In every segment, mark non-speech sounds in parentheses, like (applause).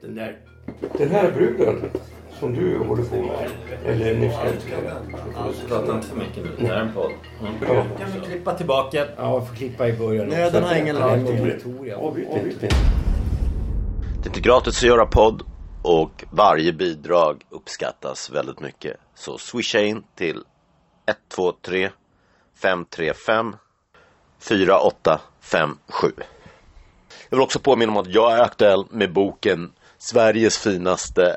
Den där, den här bruden som du håller på med, eller ni ska Prata inte för mycket nu. Det här är en podd. Mm. Ja. Kan vi klippa tillbaka? Ja, jag får klippa i början. Nöden har ingen lag. Inte. Det är inte gratis att göra podd och varje bidrag uppskattas väldigt mycket. Så swisha in till 123 535 4857. Jag vill också påminna om att jag är aktuell med boken Sveriges finaste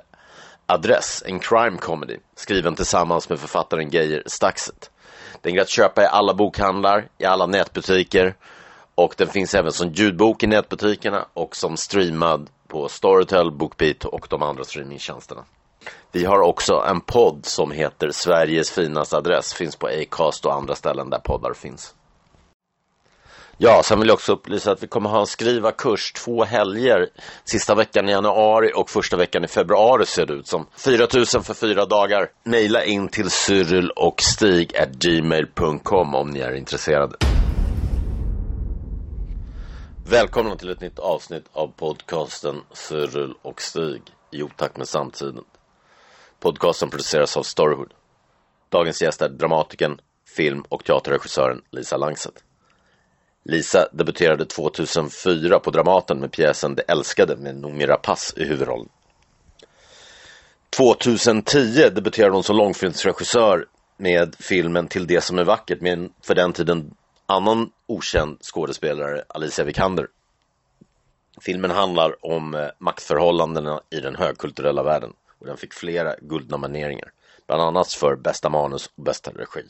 adress, en crime comedy, skriven tillsammans med författaren Geijer Staxet. Den går att köpa i alla bokhandlar, i alla nätbutiker och den finns även som ljudbok i nätbutikerna och som streamad på Storytel, Bookbeat och de andra streamingtjänsterna. Vi har också en podd som heter Sveriges finaste adress, finns på Acast och andra ställen där poddar finns. Ja, sen vill jag också upplysa att vi kommer ha en skrivarkurs två helger. Sista veckan i januari och första veckan i februari ser det ut som. 4000 för fyra dagar. Maila in till cyril och stig gmail.com om ni är intresserade. Välkomna till ett nytt avsnitt av podcasten Cyril och Stig i otakt med samtiden. Podcasten produceras av Storyhood. Dagens gäst är dramatikern, film och teaterregissören Lisa Langset. Lisa debuterade 2004 på Dramaten med pjäsen Det älskade med Noomi Rapace i huvudrollen. 2010 debuterade hon som långfilmsregissör med filmen Till det som är vackert med en för den tiden annan okänd skådespelare, Alicia Vikander. Filmen handlar om eh, maktförhållandena i den högkulturella världen och den fick flera guldnomineringar, bland annat för bästa manus och bästa regi.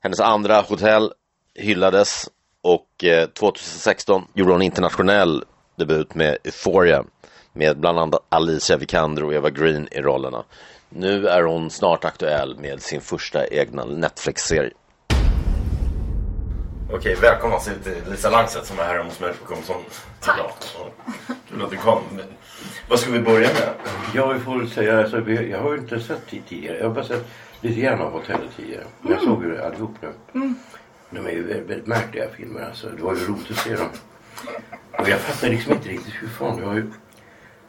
Hennes andra hotell hyllades och eh, 2016 gjorde hon internationell debut med Euphoria med bland annat Alicia Vikander och Eva Green i rollerna. Nu är hon snart aktuell med sin första egna Netflix-serie. Okej, välkomna till Lisa Langset som är här hos mig på Komson. Tack. Kul att du kom. Vad ska vi börja med? Ja, vi får väl säga, alltså, jag har ju inte sett det tidigare. Jag har bara sett lite grann av hotellet tidigare. Men jag såg ju allihop nu. De är ju väldigt, väldigt märkliga filmer alltså. Det var ju roligt att se dem. Och jag fattar liksom inte riktigt hur fan du har ju...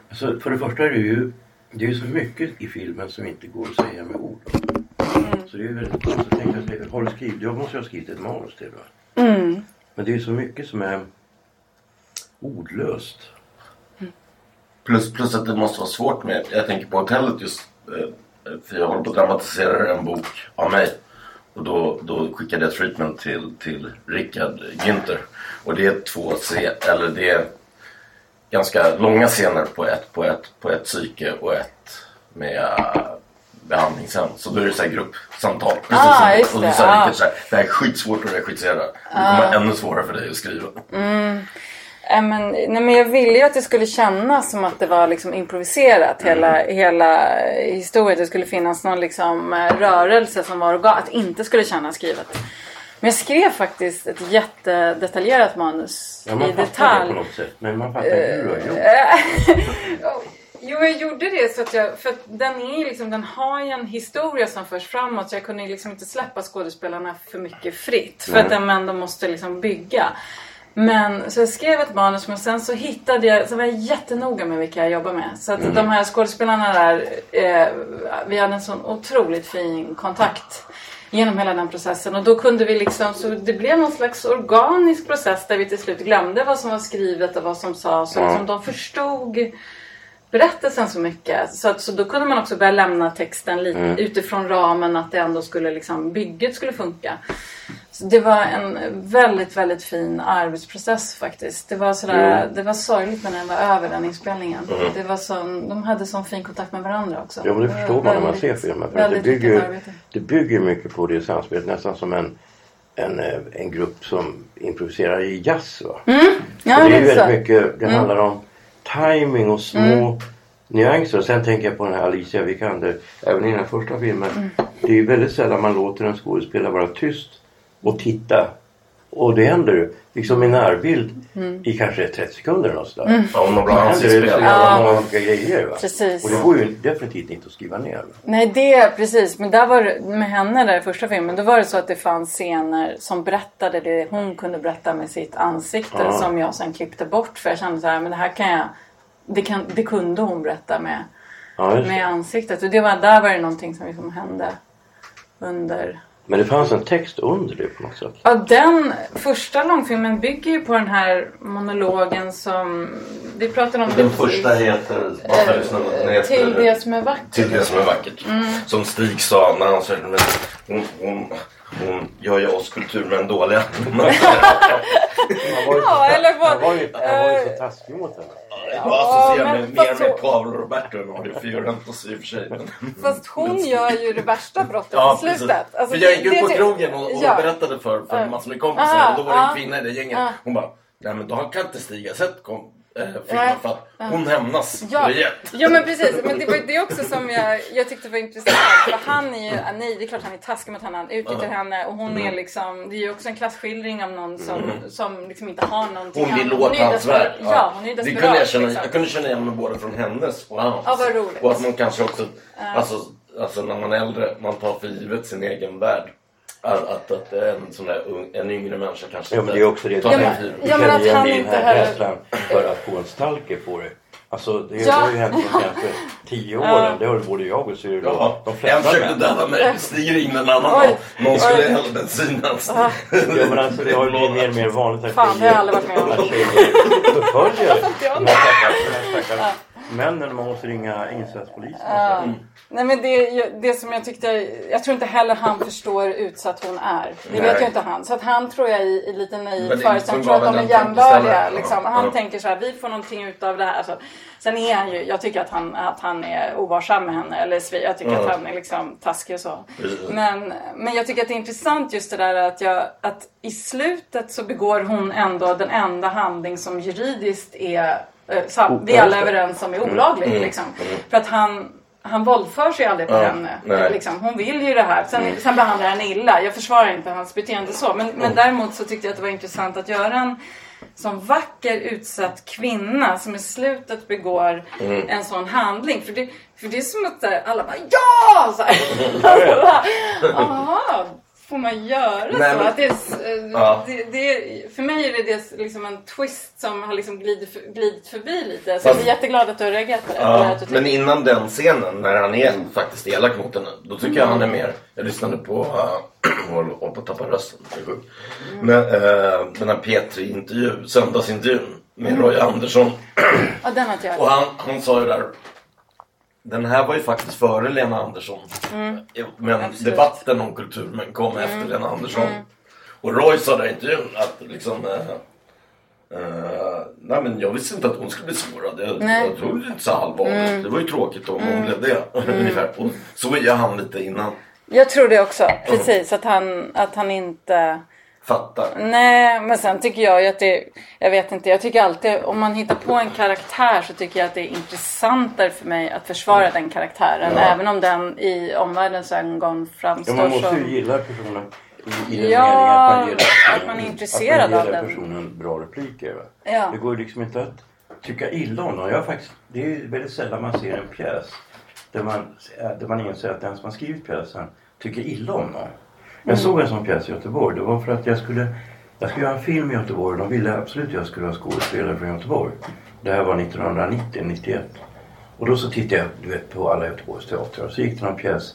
Alltså för det första är det ju... Det är ju så mycket i filmen som inte går att säga med ord. Så det är ju väldigt konstigt. Jag tänkte, har du skrivit? Jag måste ju ha skrivit ett manus till det. Men det är ju så mycket som är ordlöst. Plus, plus att det måste vara svårt med, jag tänker på hotellet just, eh, för jag håller på att dramatisera en bok av mig. Och då, då skickade jag treatment till, till Rickard Günther. Och det är två scener, eller det är ganska långa scener på ett, på ett, på ett psyke och ett med uh, behandlingshem. Så då är det så här gruppsamtal. Precis Ah, just och då sa ah. Rickard så här, det här är skitsvårt att regissera. Det kommer vara ännu svårare för dig att skriva. Äh, men, nej, men jag ville ju att det skulle kännas som att det var liksom improviserat hela, hela historien. Det skulle finnas någon liksom eh, rörelse som var organ. Att det inte skulle kännas skrivet. Men jag skrev faktiskt ett jättedetaljerat manus Ja, i detalj. det på något sätt. Men man fattar hur du har gjort. (laughs) Jo, jag gjorde det så att jag, för att den är liksom, den har ju en historia som förs framåt så jag kunde liksom inte släppa skådespelarna för mycket fritt. För att de ändå måste liksom bygga. Men så jag skrev ett manus men sen så hittade jag, så var jag jättenoga med vilka jag jobbar med. Så att de här skådespelarna där, eh, vi hade en sån otroligt fin kontakt genom hela den processen. Och då kunde vi liksom, så det blev någon slags organisk process där vi till slut glömde vad som var skrivet och vad som sades. Och liksom de förstod berättelsen så mycket. Så, att, så då kunde man också börja lämna texten lite utifrån ramen att det ändå skulle liksom, bygget skulle funka. Så det var en väldigt, väldigt fin arbetsprocess faktiskt. Det var, sådär, det var sorgligt när den var över den inspelningen. Det var sån, de hade sån fin kontakt med varandra också. Ja, men det var förstår man när man ser filmen. Det, bygger, det bygger mycket på det samspelet. Nästan som en, en, eh, en grupp som improviserar i jazz. Va? Ja, och det är det är väldigt. Mm. mycket, det handlar om timing och små nyanser. Och sen tänker jag på den här Alicia Vikander, även i den här första filmen. Mm. Det är ju väldigt sällan man låter en skådespelare vara tyst och titta. Och det händer liksom i närbild Mm. i kanske 30 sekunder eller något sådär. Ja, bra Det händer så ansiktsspel. jävla många olika grejer. Va? Precis. Och det går ju definitivt inte att skriva ner. Va? Nej, det precis. Men där var med henne där i första filmen, då var det så att det fanns scener som berättade det hon kunde berätta med sitt ansikte Ja. som jag sen klippte bort. För jag kände så här, men det här kan jag, det, kan, det kunde hon berätta med, Ja, med ansiktet. Och det var, där var det någonting som liksom hände under Men det fanns en text under det på något sätt. Ja, den första långfilmen bygger ju på den här monologen som vi pratade om. Den precis. första heter... Jag lyssna? Den heter- Till det som är vackert. Till det som är vackert. Som Stig sa när han sa men hon, hon, hon gör ju oss kulturmän (laughs) dåliga. Han var ju, Ja, eller vad- han var ju, han var ju så eh, taskig mot henne. Jag associerar men mig mer med Paolo Roberto än är Fiorentos i och för sig. Fast hon gör ju det värsta brottet Ja, i slutet. Alltså, för jag gick ut på det- krogen och, och Ja. berättade för, för Ja. massor med kompisar. Ah, och då var det en kvinna i det gänget. Hon bara, nej men då kan inte Stig ha sett kom, eh, filmen Nej. för att hon hämnas Ja. rejält. ja men precis, men det var det också som jag, jag tyckte var intressant. För han är ju, nej det är klart han är taskig mot henne, han utnyttjar henne och hon Mm. är liksom, det är ju också en klasskildring av någon som, som liksom inte har någonting. Hon vill åt hans värld. Ja, hon är ju det desperat. kunde jag, känna, liksom. jag kunde känna igen mig både från hennes och hans. Ja, vad roligt. Och att man kanske också, alltså, alltså när man är äldre, man tar för givet sin egen värld. Att, att, att en, sån där, ung- en yngre människa kanske Ja men det är också det. tar Ja. Du Ja, men att han inte här heller- för att få en stalker på det. Alltså det, Ja. det har ju hänt de senaste tio åren. Det har både jag och Cyril Ja, de en flesta försökte män. döda mig, stiger in en annan Oj. Någon skulle hälla bensin i hans... Ja men alltså det har ju blivit mer och mer vanligt att tjejer förföljer de här stackars- de här stackars männen när man måste ringa insatspolisen. Ja. Nej men det, det som jag tyckte, jag tror inte heller han förstår utsatt hon är. Det vet Nej. ju inte han. Så att han tror jag i, i lite naiv föreställning tror att de är tankeställare. Liksom. Han Ja. tänker så här, vi får någonting ut av det här. Alltså, sen är han ju, jag tycker att han, att han är ovarsam med henne. Eller jag tycker Ja. att han är liksom taskig och så. Men, men jag tycker att det är intressant just det där att, jag, att i slutet så begår hon ändå den enda handling som juridiskt är sam, vi är alla överens om är olaglig. Liksom. För att han, han våldför sig aldrig på Ja, henne. Liksom. Hon vill ju det här. Sen, sen behandlar han illa. Jag försvarar inte hans beteende så. Men, men däremot så tyckte jag att det var intressant att göra en som vacker utsatt kvinna som i slutet begår en sån handling. För det, för det är som att alla bara ja! Så här. (laughs) Jaha, får man göra Nej, så? men- Att det, är eh, Ja. det, det, för mig är det, det liksom en twist som har liksom glidit, glidit förbi lite. Så Fast- jag är jätteglad att du har reagerat på det. Ja, men innan den scenen när han är faktiskt elak mot henne. Då tycker jag han är mer. Jag lyssnade på, (clears throat) uh, håller på att tappa rösten. Jag är sjuk. Men, eh, den här P3-intervjun, söndagsintervjun med Roy Andersson. Ja, den har inte jag. Och han, han sa ju där. Den här var ju faktiskt före Lena Andersson. Men Absolut. debatten om kulturmän kom efter Lena Andersson. Och Roy sa i intervjun att liksom... eh, eh, nej men jag visste inte att hon skulle bli sårad. Jag, Nej. jag tror det inte så allvarligt. Det var ju tråkigt om hon blev det. (laughs) Ungefär. Och så är han lite innan. Jag tror det också. Precis, att han, att han inte... Fattar. Nej, men sen tycker jag ju att det... Jag vet inte, jag tycker alltid... Om man hittar på en karaktär så tycker jag att det är intressantare för mig att försvara den karaktären. Ja. Även om den i omvärldens ögon Ja, framstår man måste som... ju gilla personen i, i den Ja, att man, gillar, att man är intresserad att man av den. personen bra repliker. Va? Ja. Det går ju liksom inte att tycka illa om någon. Jag faktiskt, det är väldigt sällan man ser en pjäs där man, där man inser att den som har skrivit pjäsen tycker illa om någon. Jag såg en sån pjäs i Göteborg. Det var för att jag skulle, jag skulle göra en film i Göteborg. De ville absolut att jag skulle vara skådespelare från Göteborg. Det här var 1990, 91. Och då så tittade jag du vet, på alla Göteborgs teatrar. Så gick det någon pjäs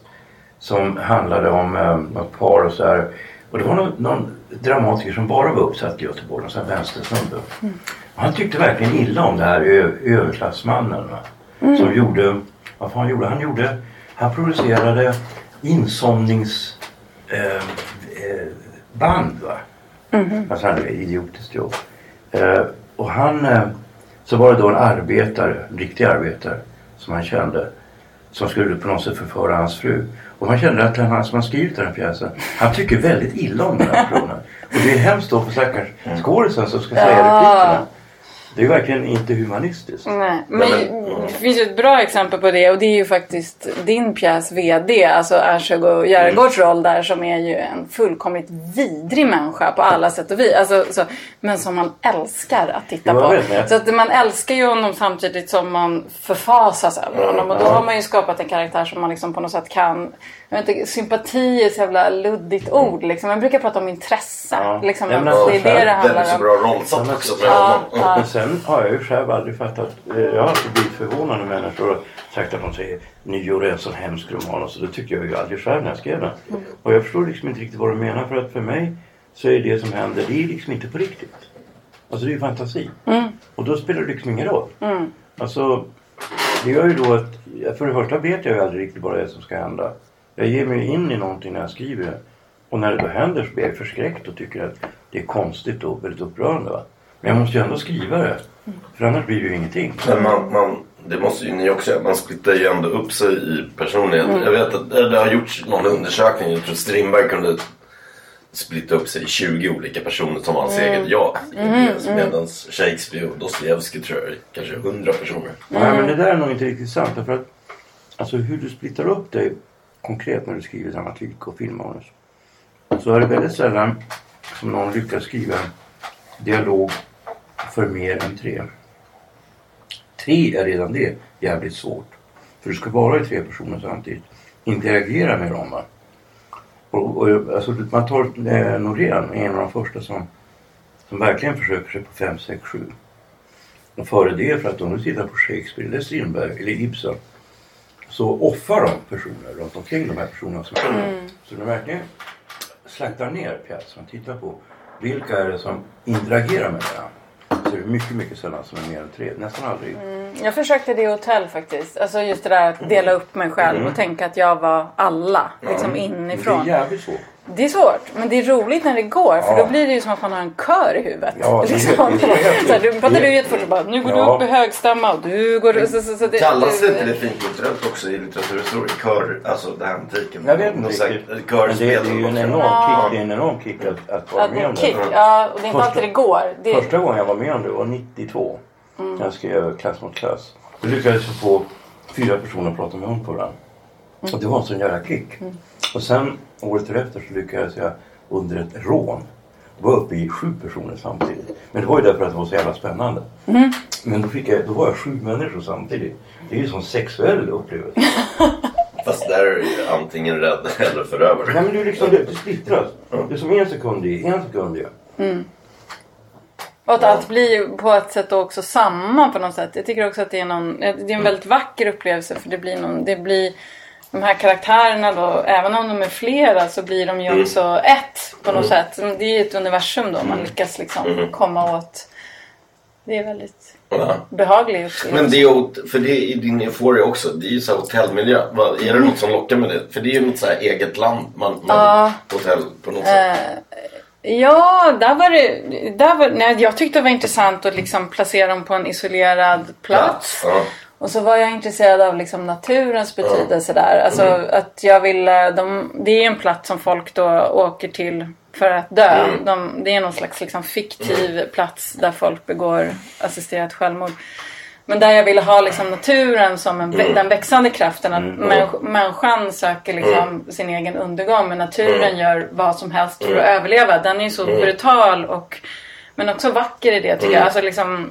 som handlade om eh, något par och så här. Och det var någon, någon dramatiker som bara var uppsatt i Göteborg, någon sån här vänstersnubbe. Och han tyckte verkligen illa om det här överklassmannen. Va? Som gjorde, vad fan gjorde han? gjorde, han producerade insomnings eh, eh, band. Va? Alltså han ett idiotiskt jobb. Eh, och han, eh, så var det då en arbetare, en riktig arbetare som han kände. som skulle på något sätt förföra hans fru. Och man kände att han som har skrivit den här pjäsen, han tycker väldigt illa om den här personen. Och det är hemskt då för stackars skådisen som ska säga replikerna. Det är verkligen inte humanistiskt. Nej, men det finns ju ett bra exempel på det och det är ju faktiskt din pjäs VD, alltså Ershög Järegårds roll där som är ju en fullkomligt vidrig människa på alla sätt och vis. Alltså, så, men som man älskar att titta på. Så att man älskar ju honom samtidigt som man förfasas över honom och då har man ju skapat en karaktär som man liksom på något sätt kan jag vet inte, sympati är ett så jävla luddigt ord liksom. Jag brukar prata om intresse. Ja. Liksom, Ja, men det är det det Väldigt så handlar om. bra rollsatt också. Ja, ja. Sen har jag ju själv aldrig fattat. eh, Jag har alltid blivit förvånad när människor har sagt att de säger nyår är en sån hemsk roman. Och så det tyckte jag ju aldrig själv när jag skrev den. Och jag förstår liksom inte riktigt vad de menar. För att för mig så är det som händer, det är liksom inte på riktigt. Alltså det är ju fantasi. Och då spelar det liksom ingen roll. Alltså det gör ju då att, för det första vet jag ju aldrig riktigt vad det är som ska hända. Jag ger mig in i någonting när jag skriver. Och när det då händer så blir jag förskräckt och tycker att det är konstigt och väldigt upprörande. Va? Men jag måste ju ändå skriva det. För annars blir det ju ingenting. Men man, man, det måste ju ni också göra. Man splittar ju ändå upp sig i personlighet. Jag vet att det har gjorts någon undersökning. Jag tror Strindberg kunde splitta upp sig i 20 olika personer som hans eget jag. Medan Shakespeare och Dostojevskij tror jag kanske 100 personer. Nej men det där är nog inte riktigt sant. Därför att alltså hur du splittar upp dig konkret när du skriver dramatik och filmmanus. Så är det väldigt sällan som någon lyckas skriva dialog för mer än tre. Tre är redan det jävligt svårt. För du ska vara i tre personer samtidigt. Interagera med dem va. Och, och, alltså, man tar eh, Norén, en av de första som, som verkligen försöker sig på 5, 6, 7. Och före det, för att om du tittar på Shakespeare eller Strindberg eller Ibsen så offrar de personer runt omkring de här personerna. Som Så de verkligen slaktar ner pjäsen tittar på vilka är det som interagerar med varandra. Så det är mycket, mycket sällan som är mer än tre. Nästan aldrig. Jag försökte det i hotell faktiskt. Alltså just det där att dela upp mig själv och tänka att jag var alla. Liksom Men Det inifrån. är jävligt svårt. Det är svårt, men det är roligt när det går. För Ja. då blir det ju som att man har en kör i huvudet. Ja, det liksom. det helt- så här, du pratar du jättefort och bara, nu går du Ja. upp i högstämma och du går... Så, så, så det, Kallas det inte det finkulturellt också i litteraturhistoria? Kör, alltså det här antiken. Jag vet inte riktigt. Men det, det är ju en enorm kick, det är en enorm kick att, att vara Att med om en det. kick. Ja, och det är inte Första- alltid det går. Det, Första gången jag var med om det var 92. När jag skrev Klass mot klass. Då lyckades jag få fyra personer att prata med mun på varandra. Och det var en sån jävla kick. Och sen året efter så lyckades jag under ett rån vara uppe i sju personer samtidigt. Men det var ju därför att det var så jävla spännande. Men då, fick jag, då var jag sju människor samtidigt. Det är ju som sexuell upplevelse. (laughs) Fast där är du ju antingen rädd eller förövare. Nej men det är liksom det, det splittras. Det är som en sekund i en sekund ju. Och att allt blir på ett sätt också samma på något sätt. Jag tycker också att det är, någon, det är en väldigt vacker upplevelse för det blir, någon, det blir de här karaktärerna då, även om de är flera så blir de ju också ett på något sätt. Det är ju ett universum då man lyckas liksom komma åt. Det är väldigt Ja. behaglig upplevelse. Men det är för det är i din euphoria också, det är ju så här hotellmiljö. Är det något som lockar med det? För det är ju något så här eget land, man, man, Ja. hotell på något sätt. Ja, där var det... Där var, nej, jag tyckte det var intressant att liksom placera dem på en isolerad plats. Ja. Och så var jag intresserad av liksom naturens betydelse där. Alltså Mm. att jag ville... De, det är en plats som folk då åker till för att dö. Mm. De, det är någon slags liksom fiktiv plats där folk begår assisterat självmord. Men där jag ville ha liksom naturen som en, Mm. den växande kraften. Att människ- människan söker liksom Mm. sin egen undergång. Men naturen gör vad som helst för att överleva. Den är ju så brutal och men också vacker i det tycker jag. Alltså liksom,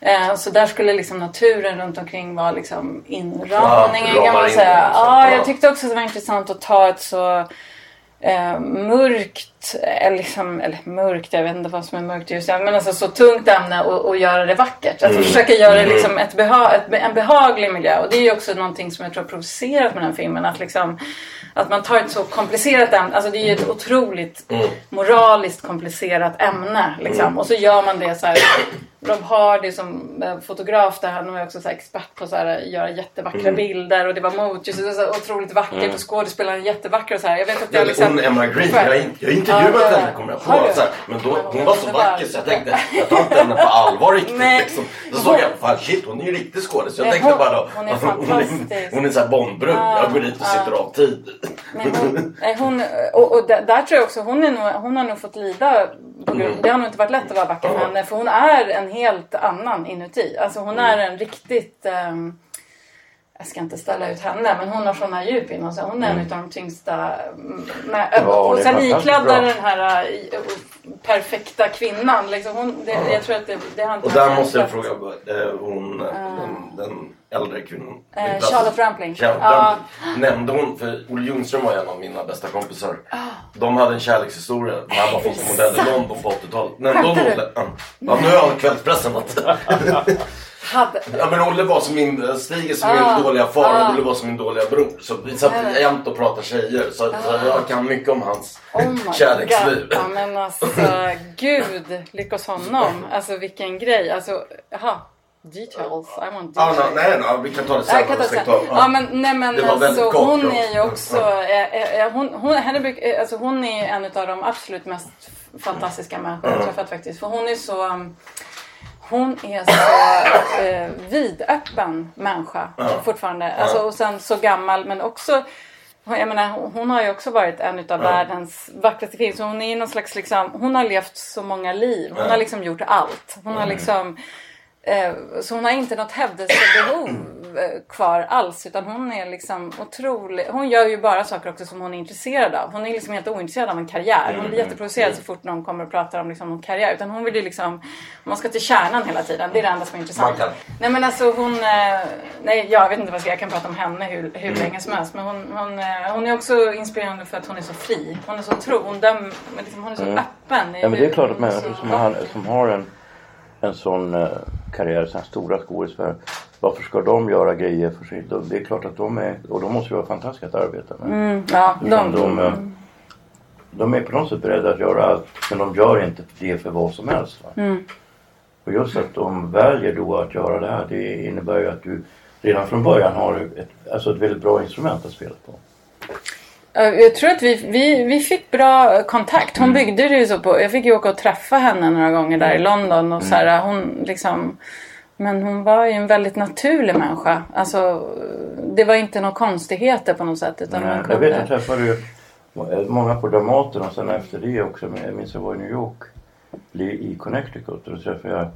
eh, så där skulle liksom naturen runt omkring vara liksom inramningen Ja, kan man in säga. det, liksom. Ja, Ja. jag tyckte också att det var intressant att ta ett så eh, mörkt, eller, liksom, eller mörkt, jag vet inte vad som är mörkt just men alltså så tungt ämne och, och göra det vackert. Alltså försöka göra det liksom ett beha, ett, en behaglig miljö. Och det är ju också någonting som jag tror har provocerat med den filmen. Att, liksom, att man tar ett så komplicerat ämne, alltså det är ju ett otroligt moraliskt komplicerat ämne. Liksom. Och så gör man det så här Rob Hardy som eh, fotograf där, han var också så expert på så att göra jättevackra Mm. bilder och det var motljuset och så otroligt vackert och skådespelaren är jättevacker och så här. Jag vet att jag liksom... Hon Emma Green, jag, jag intervjuat ja. henne kommer jag på. Så här, men då, hon var så vacker så jag tänkte, jag tar inte henne på allvar riktigt. Nej. Liksom. Då såg jag, fan shit hon är ju riktig skådis. Jag tänkte hon- bara då, hon är alltså, hon är, fantastisk. hon är så här Bondbrud. Ja, Jag går dit och sitter av tid. Nej, hon, hon, och, och där, där tror jag också hon, är nog, hon har nog fått lida. På grund, Mm. Det har nog inte varit lätt att vara vacker för henne. För hon är en helt annan inuti. Alltså hon är Mm. en riktigt... ehm, jag ska inte ställa ut henne men hon har såna djup inom sig. Hon är en av de tyngsta. mm, Med, Ja, hon och sen bra. den här perfekta kvinnan. Liksom hon, det, jag tror att det, det har inte Och där måste jag fråga, eh, hon, den, den äldre kvinnan. Inte Charlotte Rampling. Ja. Rampling. Nämnde hon, för Olle Ljungström var en av mina bästa kompisar. Ah. De hade en kärlekshistoria när han var fotomodell i London på 80-talet. Nämnde hon Skämtar du? Olle? Ja, Ja, nu har jag kvällspressen. (laughs) (laughs) Hade, ja, men Olle var som min, Stig är som Ah. min dåliga far Ah. och Olle var som min dåliga bror. Så vi satt Ja. jämt och pratade tjejer. Så, så jag kan mycket om hans Oh kärleksliv. Ja men alltså gud, lyckas honom. Alltså vilken grej. Alltså, jaha. Details. I want Ja, details. nej, nej, vi kan ta det sen. Jag kan ta ska sen. Ja men nej men Det var väldigt alltså kort, hon är ju också, eh, eh, hon, hon, henne eh, alltså, hon är en av de absolut mest fantastiska människor jag träffat faktiskt. För hon är så um, hon är så (coughs) eh, vidöppen människa fortfarande. Alltså, och sen så gammal men också jag menar, hon- har ju också varit en av världens vackraste kvinnor. Så hon är någon slags liksom, hon har levt så många liv. Hon har liksom gjort allt. Hon har liksom Så hon har inte något hävdelsebehov eh, kvar alls. Utan hon är liksom otrolig. Hon gör ju bara saker också som hon är intresserad av. Hon är liksom helt ointresserad av en karriär. Hon blir jätteprovocerad så fort någon kommer och pratar om liksom, karriär. Utan hon vill ju liksom, man ska till kärnan hela tiden. Det är det enda som är intressant. Nej men alltså hon, eh, nej jag vet inte vad jag ska jag kan prata om henne hur, hur länge som helst. Men hon, hon, eh, hon är också inspirerande för att hon är så fri. Hon är så tro, hon, döm, liksom, hon är så öppen. Ja men det är klart att människor som har, som har en, en sån eh, karriär, såna stora skådespelare. Varför ska de göra grejer för sig? De- Det är klart att de är, och de måste ju vara fantastiska att arbeta med. Ja, Utan de, de, eh, de är på något sätt beredda att göra allt. Men de gör inte det för vad som helst. Mm. Och just att de väljer då att göra det här. Det innebär ju att du redan från början har ett, alltså ett väldigt bra instrument att spela på. Ja, Jag tror att vi, vi, vi fick bra kontakt. Mm. Hon byggde det ju så på. Jag fick ju åka och träffa henne några gånger där i London. Och så Mm. här, hon liksom, men hon var ju en väldigt naturlig människa. Alltså, det var inte några konstigheter på något sätt. Utan Nej, jag vet, jag träffade ju många på Dramaten och sen efter det också. Men jag minns jag var i New York i Connecticut och då träffade jag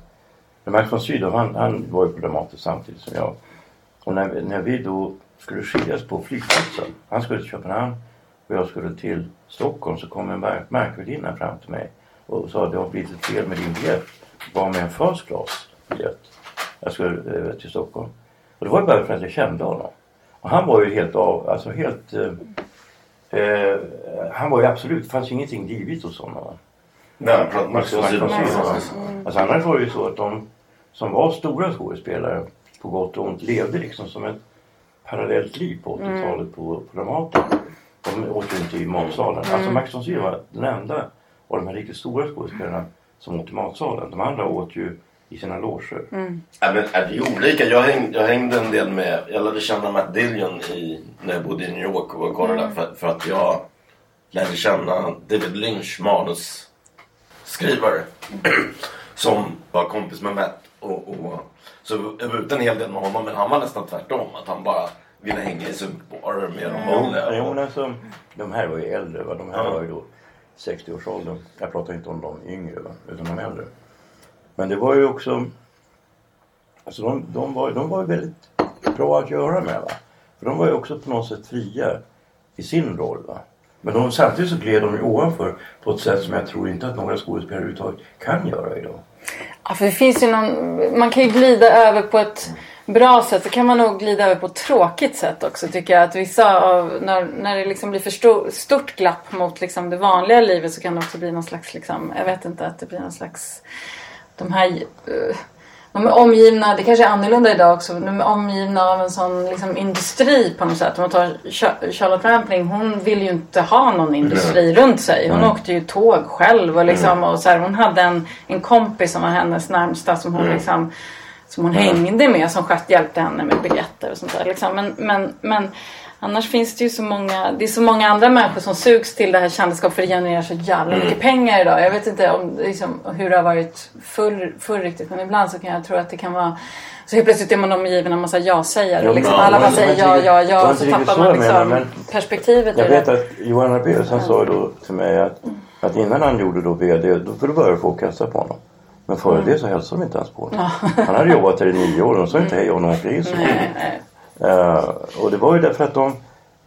Max von Sydow. Han, han var ju på Dramaten samtidigt som jag. Och när, när vi då skulle skiljas på flygplatsen. Han skulle till Köpenhamn och jag skulle till Stockholm så kom en märk- märkvärdinna fram till mig och sa att det har blivit ett fel med din biljett. Var med en first class biljett. Jag skulle eh, till Stockholm. Och det var ju bara för att jag kände honom. Och han var ju helt av, alltså helt eh, eh, han var ju absolut, det fanns ingenting divigt hos honom. Nej, Max Max von Sydow. von? Alltså annars var det ju så att de som var stora skådespelare på gott och ont levde liksom som ett parallellt liv på 80-talet på, på Dramaten. De åt ju inte i matsalen. Alltså Max von Sydow var den enda av de här riktigt stora skådespelarna som åt i matsalen. De andra åt ju i sina loger. Ja, men är det är olika. Jag hängde, jag hängde en del med, jag lärde känna Matt Dillon i, när jag bodde i New York och kollade där för, för att jag lärde känna David Lynch, manusskrivare. (clears throat) som var kompis med Matt. Och, och, så jag var ute en hel del med honom men han var nästan tvärtom. Att han bara ville hänga i sunkbarer med de vanliga. jo, men alltså, de här var ju äldre. Va? De här Ja. var ju då 60-årsåldern. Jag pratar inte om de yngre, va? utan de äldre. Men det var ju också... Alltså de, de, var, de var ju väldigt bra att göra med. Va? För de var ju också på något sätt fria i sin roll. Va? Men de, samtidigt så gled de ju ovanför på ett sätt som jag tror inte att några skådespelare överhuvudtaget kan göra idag. Ja, för det finns ju någon, man kan ju glida över på ett bra sätt. Så kan man nog glida över på ett tråkigt sätt också tycker jag. Att vissa av, när, när det liksom blir för stor, stort glapp mot liksom det vanliga livet så kan det också bli någon slags, liksom, jag vet inte, att det blir någon slags, de här, eh, de är omgivna, det kanske är annorlunda idag också, de är omgivna av en sån liksom, industri på något sätt. Om man tar Cha- Charlotte Rampling, hon vill ju inte ha någon industri runt sig. Hon åkte ju tåg själv och, liksom, och så här, hon hade en, en kompis som var hennes närmsta som hon liksom som hon hängde med som hjälpte henne med biljetter och sånt där. Liksom. Men, men, men annars finns det ju så många, det är så många andra människor som sugs till det här kändisskapet för det genererar så jävla mycket pengar idag. Jag vet inte om, liksom, hur det har varit förr, förr riktigt men ibland så kan jag tro att det kan vara så helt plötsligt är man omgiven av en massa ja-sägare. Ja, liksom, alla bara säger ja, ja, ja. Så tappar man menar, liksom men- perspektivet Jag vet att Johan Arbelius han sa då till mig att, att innan han gjorde då VD då, för då började folk hälsa på honom. Men före Mm. det så hälsade de inte ens på honom. Han hade jobbat där i nio år och de sa inte hej in så Nej, nej. Eh, och det var ju därför att de,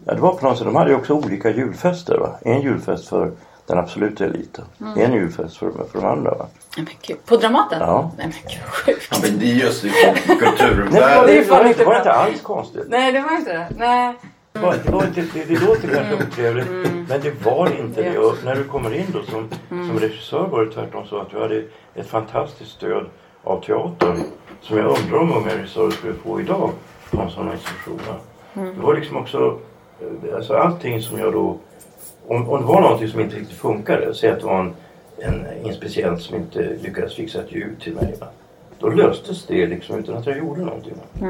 ja, det var på något sätt, de hade ju också olika julfester. Va? En julfest för den absoluta eliten. Mm. En julfest för, för de andra. Va? Nej, men gud. På Dramaten? Ja. Nej men gud sjukt. Ja, men det är just (laughs) Nej, det var, kulturvärlden. Det är det var, inte det var inte alls konstigt. Nej det var inte det. Nej. Det, var, det, var inte, det, det låter kanske otrevligt men det var inte det. Vet. Och när du kommer in då som, som regissör var det tvärtom så att du hade ett fantastiskt stöd av teatern som jag undrar om unga regissörer skulle få idag från sådana institutioner. Det var liksom också eh, alltså allting som jag då om, om det var någonting som inte riktigt funkade, säg att det var en, en inspicient som inte lyckades fixa ett ljud till mig. Då löstes det liksom utan att jag gjorde någonting. Va?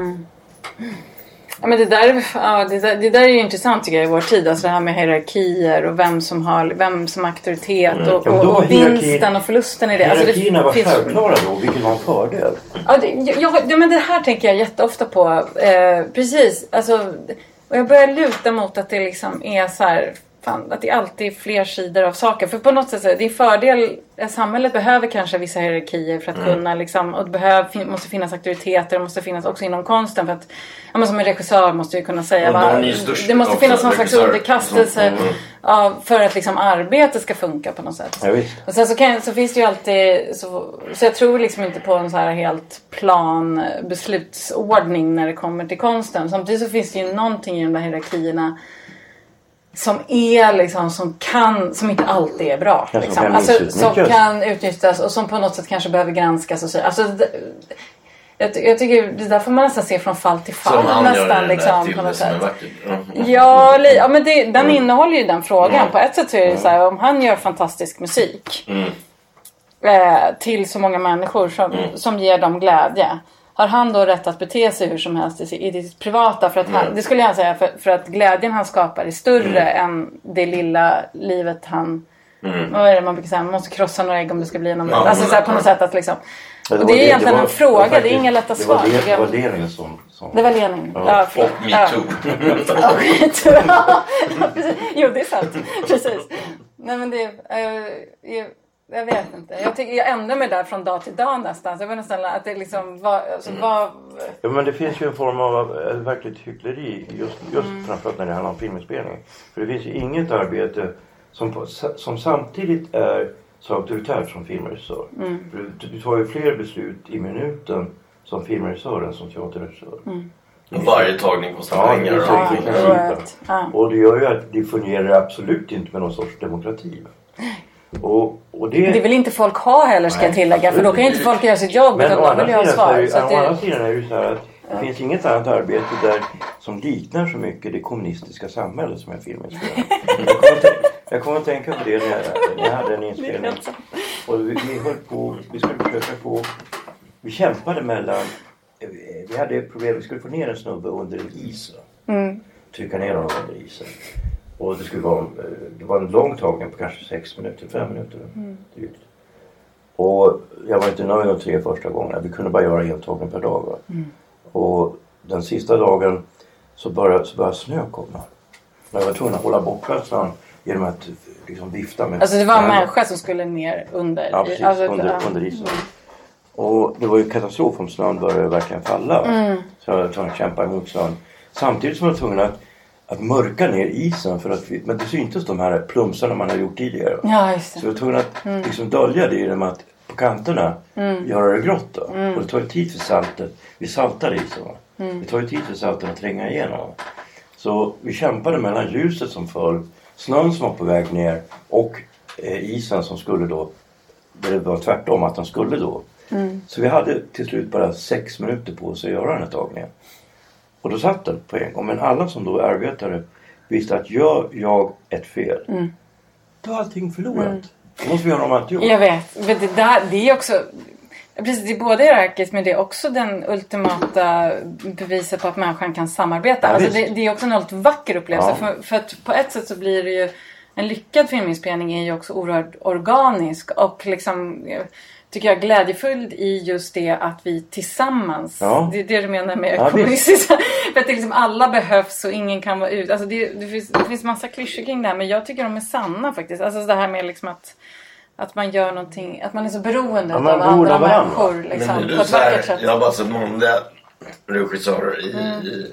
Ja, men det, där, ja, det, där, det där är ju intressant tycker jag i vår tid. Alltså det här med hierarkier och vem som har vem som auktoritet och, Mm. Och, och hierarkin- vinsten och förlusten i det. Alltså Hierarkierna var självklara då, vilket var en fördel. Ja, det, jag, ja, men det här tänker jag jätteofta på. Eh, precis. Alltså, och jag börjar luta mot att det liksom är så här. Fan, att det alltid är fler sidor av saker. För på något sätt så är det en fördel. Samhället behöver kanske vissa hierarkier för att Mm. kunna liksom. Och det behöver, måste finnas auktoriteter. Det måste finnas också inom konsten. För att, ja, men som en regissör måste ju kunna säga. Va, det måste finnas någon slags underkastelse. Mm. av- för att liksom arbetet ska funka på något sätt. Ja. Och sen så, kan, så finns det ju alltid, så, så jag tror liksom inte på en så här helt plan beslutsordning när det kommer till konsten. Samtidigt så finns det ju någonting i de där hierarkierna som är liksom, som kan, som inte alltid är bra. Ja, som liksom. kan alltså, som kan utnyttjas och som på något sätt kanske behöver granskas och så. Alltså, det, jag, ty- jag tycker det där får man nästan se från fall till fall Som nästan. Liksom, på något sätt. Mm. Ja, ja men det, den innehåller ju den frågan. På ett sätt så är det så här, om han gör fantastisk musik eh, till så många människor som, som ger dem glädje. Har han då rätt att bete sig hur som helst i, det privata? För att han, Det skulle jag säga för, för att glädjen han skapar är större än det lilla livet han... Vad är det man brukar säga? Man måste krossa några ägg om det ska bli någon... Ja, alltså så här, på något sätt att liksom... Ja, Och det är egentligen en fråga, det är faktiskt- inga lätta det var svar. Det, det var Lenin som... som Det var Lenin. Ja. Ja. Och metoo. Ja, (laughs) skit. (laughs) Ja, precis. Jo, det är sant. Precis. Nej, men det... jag, jag vet inte. Jag, tycker, jag ändrar mig där från dag till dag nästan. Jag nästan att det liksom var... Alltså, var Ja, men det finns ju en form av eh, verkligt hyckleri just, just framförallt när det handlar om filminspelning. För det finns ju inget arbete som, som samtidigt är så auktoritärt som filmregissör. För du, du tar ju fler beslut i minuten som filmregissör än som teaterregissör. Och Varje tagning kostar Ja, pengar. och. Ja. Och det gör ju att det fungerar absolut inte med någon sorts demokrati. (laughs) Och, och det, Det vill inte folk ha heller ska jag Nej, tillägga. För då kan inte folk göra sitt jobb. Men Utan de andra, vill ju ha är svar. Så å andra det, sidan är det ju så här att det finns inget annat arbete där som liknar så mycket det kommunistiska samhället som jag, kommer att tänka, jag kommer att tänka på det när jag, när jag hade en (laughs) inspelning. Och vi, vi höll på, vi skulle försöka få, vi kämpade mellan, vi hade problem, vi skulle få ner en snubbe under en is. Trycka ner honom under isen. Och det skulle vara, det var en lång tagning på kanske sex minuter, fem minuter. drygt. Och jag var inte nöjd de tre första gångerna. Vi kunde bara göra en tagning per dag. Va? Och den sista dagen så började, så började snö komma. Jag var tvungen att hålla borta snön genom att liksom vifta med alltså det var en människa som skulle ner under. Ja, precis. Alltså, under, ja. under isen. Och det var ju katastrof om snön började verkligen falla. Mm. Så jag var tvungen att kämpa emot snön. Samtidigt som jag var tvungen att, att mörka ner isen för att vi, men det syntes de här plumsarna man hade gjort tidigare. Ja, just Så det. jag var tvungen att liksom dölja det genom att på kanterna göra det grått. Då. Och det tar ju tid för saltet. Vi saltar isen. Va? Det tar ju tid för saltet att tränga igenom. Så vi kämpade mellan ljuset som föll, snön som var på väg ner och eh, isen som skulle då, det var tvärtom att den skulle då Så vi hade till slut bara sex minuter på oss att göra den här tagningen. Och då satt den på en gång. Men alla som då arbetade visste att gör jag ett fel då är allting förlorat. Då måste vi göra om alltihop. Jag vet. Men det, där, det är också... Precis, det är både Irakis men det är också den ultimata beviset på att människan kan samarbeta. Ja, alltså det, det är också en väldigt vacker upplevelse. Ja. För, för att på ett sätt så blir det ju... En lyckad filminspelning är ju också oerhört organisk och liksom... Tycker jag glädjefull i just det att vi tillsammans. Ja. Det är det du menar med Ja, kommunistiskt. (laughs) för att det liksom alla behövs och ingen kan vara ut. Alltså det, det, finns, det finns massa klyschor kring det här men jag tycker de är sanna faktiskt. Alltså det här med liksom att att man gör någonting, att man är så beroende Ja, av andra av varandra. människor. Liksom, Men på du ett så här, vackert sätt. jag har bara sett manliga regissörer i, Mm. i,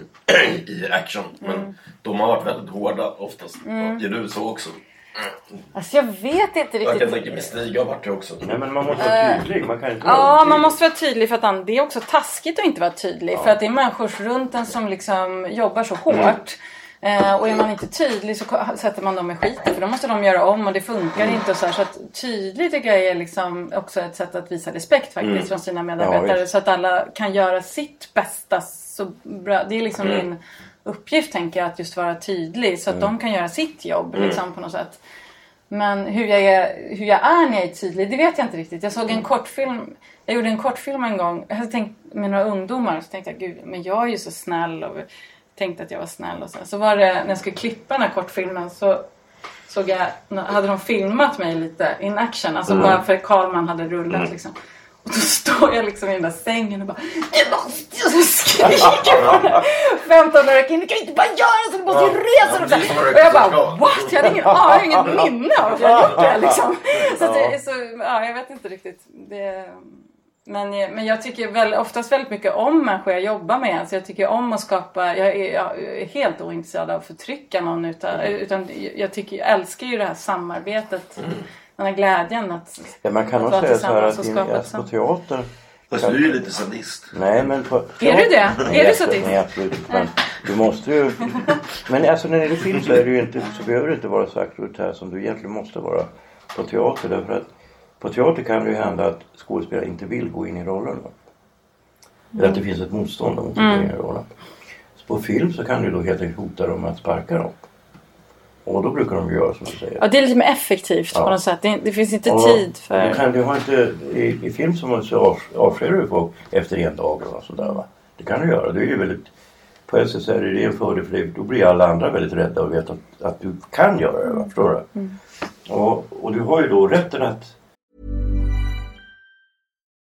(clears throat) i action. Men de har varit väldigt hårda oftast. Mm. Är du så också? Alltså jag vet inte Jag kan riktigt. tänka mig Stig har varit det också. Nej men man måste vara tydlig. Man kan inte vara Ja, man måste vara tydlig för att det är också taskigt att inte vara tydlig. För att det är människor runt en som liksom jobbar så hårt. Eh, och är man inte tydlig så sätter man dem i skiten för då måste de göra om och det funkar inte. Och så, här. så att tydlig tycker jag är liksom också ett sätt att visa respekt faktiskt från sina medarbetare. visst. så att alla kan göra sitt bästa så bra. Det är liksom min uppgift tänker jag att just vara tydlig så att de kan göra sitt jobb liksom, på något sätt. Men hur jag, är, hur jag är när jag är tydlig, det vet jag inte riktigt. Jag såg en kortfilm, jag gjorde en kortfilm en gång jag hade tänkt, med några ungdomar. Så tänkte jag, gud, men jag är ju så snäll och tänkte att jag var snäll. Och så. så var det, när jag skulle klippa den här kortfilmen så såg jag, hade de filmat mig lite in action. Alltså bara för Karlman hade rullat liksom. Och då står jag liksom i den där sängen och bara Du måste skriker på den 15-åriga killen. Du kan inte bara göra så, du måste ju resa dig. Som Och jag bara what? Jag hade ingen, ah, jag har inget minne av att jag gjort det liksom. Så, att är så ja, jag vet inte riktigt. Det, men, men jag tycker väl, oftast väldigt mycket om människor jag jobbar med. Alltså jag tycker om att skapa, jag är, jag är helt ointresserad av att förtrycka någon. Utan, utan jag, tycker, jag älskar ju det här samarbetet. Den här glädjen att Ja, man kan att vara säga så här tillsammans att och skapa alltså, på teater Fast du är ju lite sadist. Nej men på Är du det? Nej, Är du sadist? Nej absolut. Men du måste ju... Men alltså när det är film så är det ju inte, så behöver det inte vara så auktoritär som du egentligen måste vara på teater. Därför att på teater kan det ju hända att skådespelare inte vill gå in i rollen. Eller att det finns ett motstånd om att gå in i rollen. Så på film så kan du då helt enkelt hota dem att sparka dem. Och då brukar de göra som du säger. Ja, det är lite mer effektivt Ja. på något sätt. Det, det finns inte Och tid Du, för... kan, du har inte, i, I film så du avskedar du folk efter en dag och sådär va. Det kan du göra. Det är ju väldigt, på så är det en fördel för dig. Då blir alla andra väldigt rädda och vet att, att du kan göra det. Va? Förstår du? Och, och du har ju då rätten att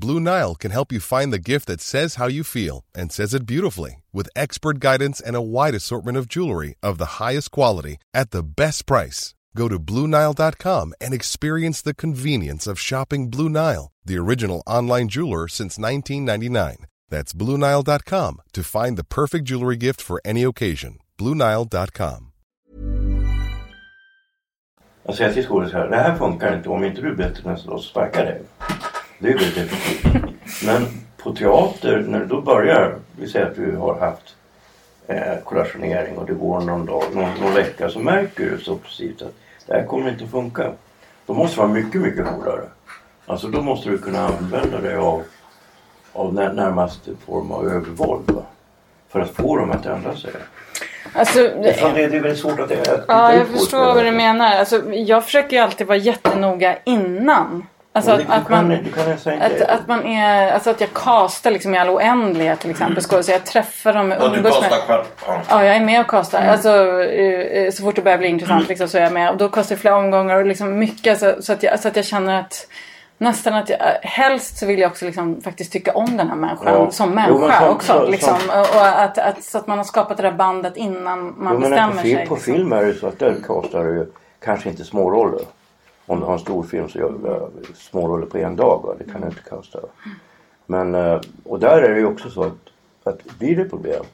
Blue Nile can help you find the gift that says how you feel and says it beautifully with expert guidance and a wide assortment of jewelry of the highest quality at the best price. Go to BlueNile.com and experience the convenience of shopping Blue Nile, the original online jeweler since 1999. That's BlueNile.com to find the perfect jewelry gift for any occasion. BlueNile.com. att säga till skådespelare det här funkar inte om inte du är bättre nästa så sparkar dig. Det är väldigt effektivt. Men på teater när du då börjar, vi säger att du har haft eh, kollationering och det går någon dag, någon, någon vecka så märker du så precis att det här kommer inte att funka. Då måste du vara mycket, mycket hårdare. Alltså då måste du kunna använda dig av, av när, närmaste form av övervåld. Va? För att få dem att ändra sig. Alltså, Fan, det, det är väldigt svårt att... att Ja, jag förstår vad du menar. Alltså, jag försöker ju alltid vara jättenoga innan. Alltså att, att man... Att, att man är... Alltså att jag castar liksom i all oändlighet till exempel skådespelare. Jag träffar dem, Ja, du umgås kastar med... själv. Ja. Ja, jag är med och castar. Alltså, eh, eh, så fort det börjar bli intressant liksom, så är jag med. Och då castar jag flera omgångar och liksom mycket så, så, att jag, så att jag känner att nästan att jag, helst så vill jag också liksom faktiskt tycka om den här människan Ja. som Jo, människa men som- också. som- liksom. Och, och att, att, så att man har skapat det där bandet innan man Jo, men bestämmer på, sig. på liksom. film är det så att där kastar du ju kanske inte småroller. Om du har en stor film så gör du småroller på en dag. Va? Det kan du inte kasta. Men, eh, och där är det ju också så att, att blir det problem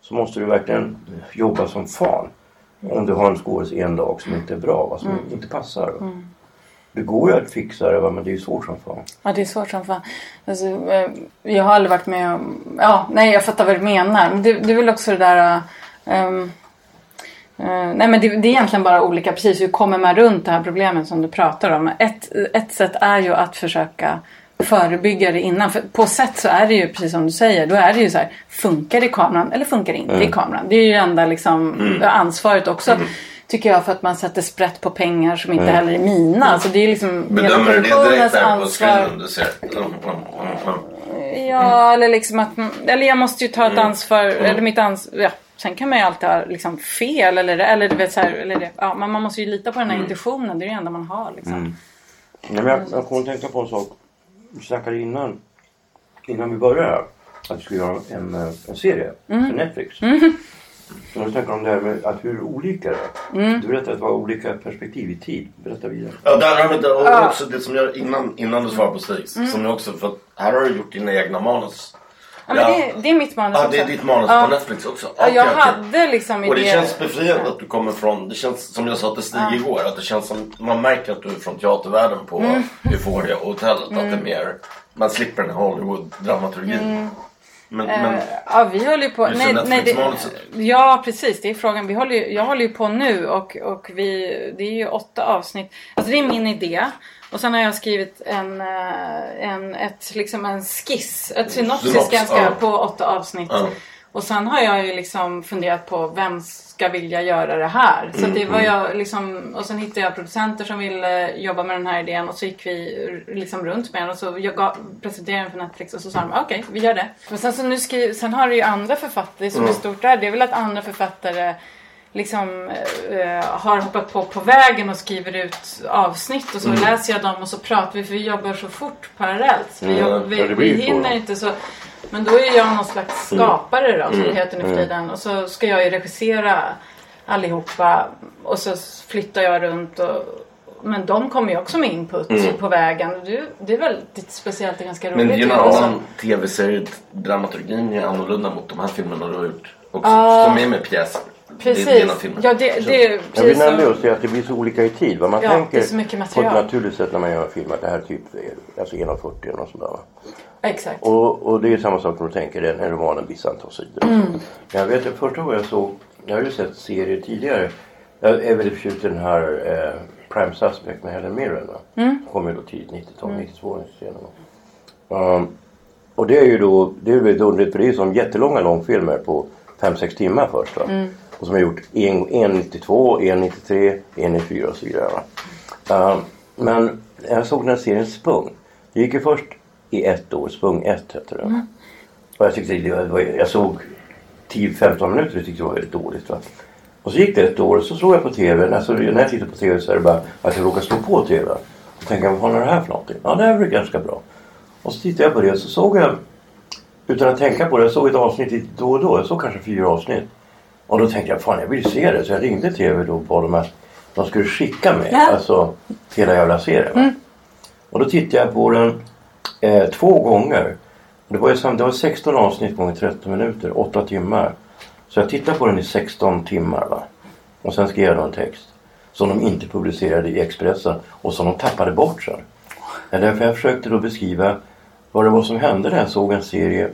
så måste du verkligen jobba som fan. Om du har en skådis en dag som inte är bra, va? som Mm. inte passar. Va? Det går ju att fixa det va? men det är ju svårt som fan. Ja, det är svårt som fan. Alltså, eh, jag har aldrig varit med om... Ja, nej, jag fattar vad du menar. Men det, det är väl också det där... ehm, eh, nej, men det, det är egentligen bara olika. Precis, hur kommer man runt det här problemet som du pratar om? Ett, ett sätt är ju att försöka förebygga det innan. För på sätt så är det ju precis som du säger. Då är det ju så här. Funkar det i kameran eller funkar det inte Mm. i kameran? Det är ju enda liksom, ansvaret också. Tycker jag för att man sätter sprätt på pengar som inte Mm. heller är mina. Alltså det är liksom Bedömer du det direkt där på ansvar. screenen? Du ser. Mm, mm, mm, mm. Ja, eller liksom att... Eller jag måste ju ta ett Mm. ansvar. Eller mitt ansvar. Ja. Sen kan man ju alltid ha liksom fel eller, eller du vet så här, eller det. Ja, men man måste ju lita på den här Mm. intuitionen. Det är det enda man har liksom. Nej, men jag, jag kommer att tänka på en sak. Vi snackade innan, innan vi började här, att vi skulle göra en, eh, en serie Mm. för Netflix. Så jag tänker om det här med att hur olika det är. Mm. Du berättade att det var olika perspektiv i tid. Berätta vidare. Ja, där har vi det. Och Ja. också det som jag innan, innan du svarar på Stigs. Mm. Som jag också, för att här har du gjort dina egna manus. Ja, men det, det är mitt manus Ja, det är också. ditt manus på Netflix också. Ja, jag Okej, hade liksom Och det idéer. känns befriande att du kommer från, det känns som jag sa till Stig igår, att det känns som, man märker att du är från teatervärlden på Mm. Euphoria och hotellet. Att det är mer, man slipper den här Hollywood-dramaturgin. Men, men Eh, Ja, vi håller ju på... Du ser Netflix-manuset. ja, precis. Det är frågan. Vi håller ju, jag håller ju på nu och, och vi, det är ju åtta avsnitt. Alltså det är min idé. Och sen har jag skrivit en, eh, en, ett, liksom en skiss, ett synopsis Synops, ganska ja. på åtta avsnitt. Ja. Och sen har jag ju liksom funderat på vem ska vilja göra det här. Så att det var jag liksom, och sen hittade jag producenter som ville jobba med den här idén och så gick vi liksom runt med den och så jag gav, presenterade den för Netflix och så sa de okej vi gör det. Men sen så nu skriver, sen har det ju andra författare som är stort där. Det är väl att andra författare liksom eh, har hoppat på på vägen och skriver ut avsnitt och så läser jag dem och så pratar vi för vi jobbar så fort parallellt. Vi, Mm, vi, vi så hinner inte så. Men då är jag någon slags skapare då som det heter nu för tiden. Och så ska jag ju regissera allihopa och så flyttar jag runt och men de kommer ju också med input på vägen. Det, det är väldigt speciellt och ganska roligt. Men. Aron tv-seriedramaturgin är annorlunda mot de här filmerna du har gjort. Också, Ja. som är med pjäser. Det är Precis. dina filmer. Ja, det, det precis nämna som... just det att det blir så olika i tid. Man Ja, tänker det är så mycket på ett naturligt sätt när man gör en film att det här typ är alltså 1.40 eller något sånt där. Exakt. Och, och det är samma sak när du tänker en, en roman en viss antal sidor. Mm. Men Jag vet att första gången jag såg, jag har ju sett serier tidigare. Jag är väldigt förtjust i den här eh, Prime Suspect med Helen Mirren. Mm. Kom ju då tidigt 90-tal, 92 senare. Um, och det är ju då, det är väldigt underligt för det är ju som jättelånga långfilmer på 5-6 timmar först. Va? Mm. Och som har gjort 1.92, 1.93, 1.94 och så vidare. Um, men jag såg den här serien Spung. Det gick ju först i ett år, Spung 1 hette det. Mm. Och jag tyckte det var, jag såg 10-15 minuter och tyckte det var väldigt dåligt. Va? Och så gick det ett år och så såg jag på TV. Alltså, när jag tittar på TV så är det bara att jag råkar slå på TV. Och tänker vad fan är det här för någonting? Ja det här blir ganska bra. Och så tittade jag på det och så såg jag utan att tänka på det. Jag såg ett avsnitt då och då. Jag såg kanske fyra avsnitt. Och då tänkte jag fan jag vill se det. Så jag ringde TV då och bad dem att de skulle skicka mig. Ja. Alltså hela jävla serien. va. Och då tittade jag på den eh, två gånger. Det var, ju det var 16 avsnitt gånger 30 minuter, 8 timmar. Så jag tittade på den i 16 timmar. Va? Och sen skrev jag en text. Som de inte publicerade i Expressen och som de tappade bort sen. Ja, därför jag försökte då beskriva vad det var som hände när jag såg en serie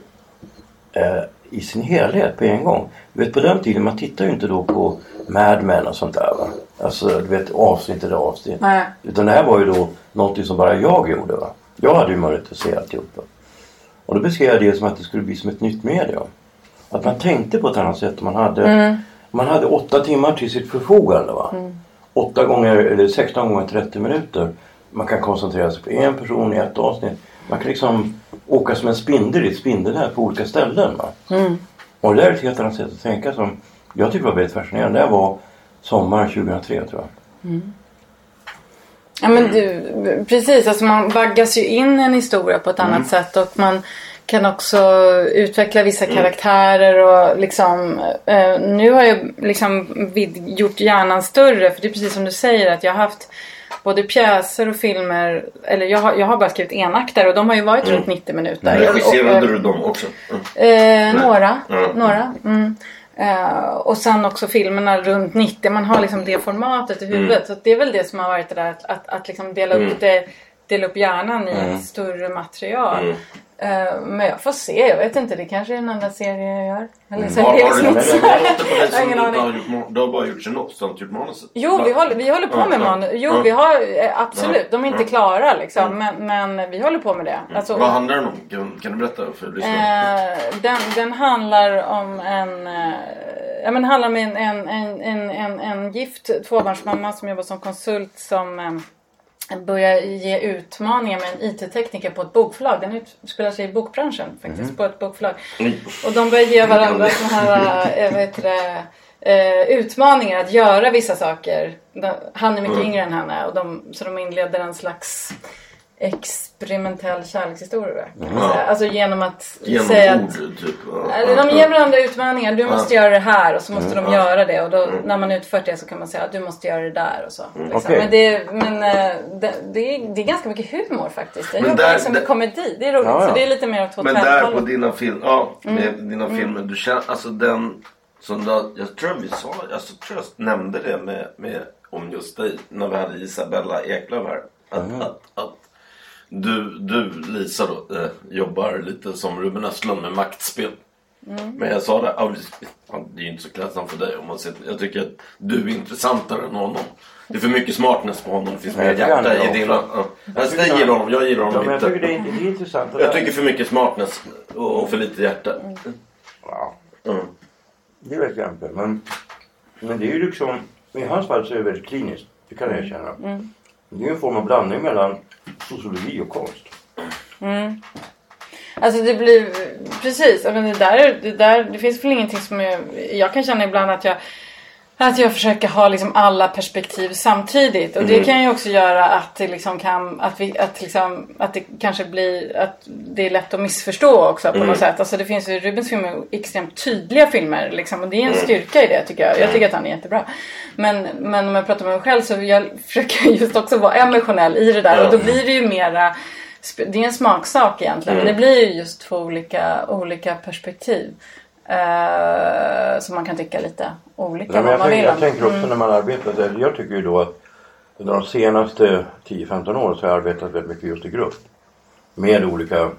eh, i sin helhet på en gång. Du vet på den tiden man tittar ju inte då på Mad Men och sånt där va. Alltså du vet avsnitt eller avsnitt. Nej. Utan det här var ju då någonting som bara jag gjorde va. Jag hade ju möjlighet att se alltihopa. Och då beskrev jag det som att det skulle bli som ett nytt medium. Att man tänkte på ett annat sätt. Man hade, man hade åtta timmar till sitt förfogande. Va? Åtta gånger, eller 16 gånger 30 minuter. Man kan koncentrera sig på en person i ett avsnitt. Man kan liksom åka som en spindel i ett spindelnät på olika ställen. Va? Och det där är ett helt annat sätt att tänka som jag tycker var väldigt fascinerande. Det var sommaren 2003 tror jag. Ja men du, precis. Alltså man vaggas ju in i en historia på ett Mm. annat sätt. Och man kan också utveckla vissa Mm. karaktärer och liksom. Eh, nu har jag liksom vid, gjort hjärnan större. För det är precis som du säger att jag har haft både pjäser och filmer. Eller jag har, jag har bara skrivit enakter och de har ju varit runt 90 minuter. Mm. Regisserade eh, du dem också? Mm. Eh, några. Mm. några. Mm. Eh, och sen också filmerna runt 90. Man har liksom det formatet i huvudet. Så det är väl det som har varit det där att, att, att liksom dela, upp det, dela upp hjärnan i ett större material. Eh, men jag får se. Jag vet inte. Det kanske är en andra serie jag gör. Eller så Har, har du här. låter på (laughs) dig som du inte har gjort, du har bara gjort synops, du har inte gjort manuset? Jo, vi håller, vi håller på med manus. Jo, vi har eh, absolut. De är inte klara liksom. Men, men vi håller på med det. Alltså, Vad handlar den om? Kan, kan du berätta för lyssnarna? Eh, den, den handlar om en... Ja, men handlar om en, en, en, en, en, en gift tvåbarnsmamma som jobbar som konsult som börjar ge utmaningar med en IT-tekniker på ett bokförlag. Den utspelar sig i bokbranschen faktiskt. På ett bokförlag. Och de börjar ge varandra såna här (laughs) eh, vad heter det, eh, utmaningar att göra vissa saker. De, han är mycket Mm. yngre än henne och de, så de inleder en slags experimentell kärlekshistoria. säga. Alltså genom att Genom säga ord, att typ? Eller de ger varandra utmaningar. Du måste göra det här och så måste de Ja. göra det. Och då, när man utfört det så kan man säga att du måste göra det där och så. Liksom. Okej. Men, det, men eh, det, det, är, det är ganska mycket humor faktiskt. Jag Men jobbar där- liksom med där- komedi. Det är roligt. Ja, ja. Så det är lite mer åt Men där på dina filmer, ja, med Mm. dina filmer, du känner, alltså den som du, jag tror vi sa, alltså, tror jag nämnde det med, med, om just dig när vi hade Isabella Eklöf här. Att, Mm. att, att du, du Lisa då, eh, jobbar lite som Ruben Östlund med maktspel. Mm. Men jag sa det, ja, ja, det är ju inte så klädsamt för dig om man ser, jag tycker att du är intressantare än honom. Det är för mycket smartness på honom, det finns mer jag hjärta i också. Ja. Jag gillar honom, jag gillar Ja, honom men jag inte. tycker det är, det är intressant. det Jag tycker för mycket smartness och och för lite hjärta. Ja, Mm. det vet jag inte. Men, men det är ju liksom... I hans fall så är det väldigt kliniskt. Det kan jag erkänna. Det är ju en form av blandning mellan sociologi och konst. Mm. Alltså det blir precis. Men det, där, det, där, det finns väl ingenting som jag, jag kan känna ibland att jag att jag försöker ha liksom alla perspektiv samtidigt. Och det kan ju också göra att det liksom kan att, vi, att, liksom, att det kanske blir att det är lätt att missförstå också på något sätt. Alltså det finns ju Rubens filmer extremt tydliga filmer liksom, och det är en styrka i det tycker jag. Jag tycker att han är jättebra. Men, men om jag pratar med mig själv så jag (laughs) försöker just också vara emotionell i det där och då blir det ju mera det är en smaksak egentligen. Men det blir ju just två olika, olika perspektiv. Eh, som man kan tycka lite olika Nej, men vad jag, man tänker, vill jag tänker också när man arbetar. Jag tycker ju då att under de senaste 10-15 åren så har jag arbetat väldigt mycket just i grupp. Med olika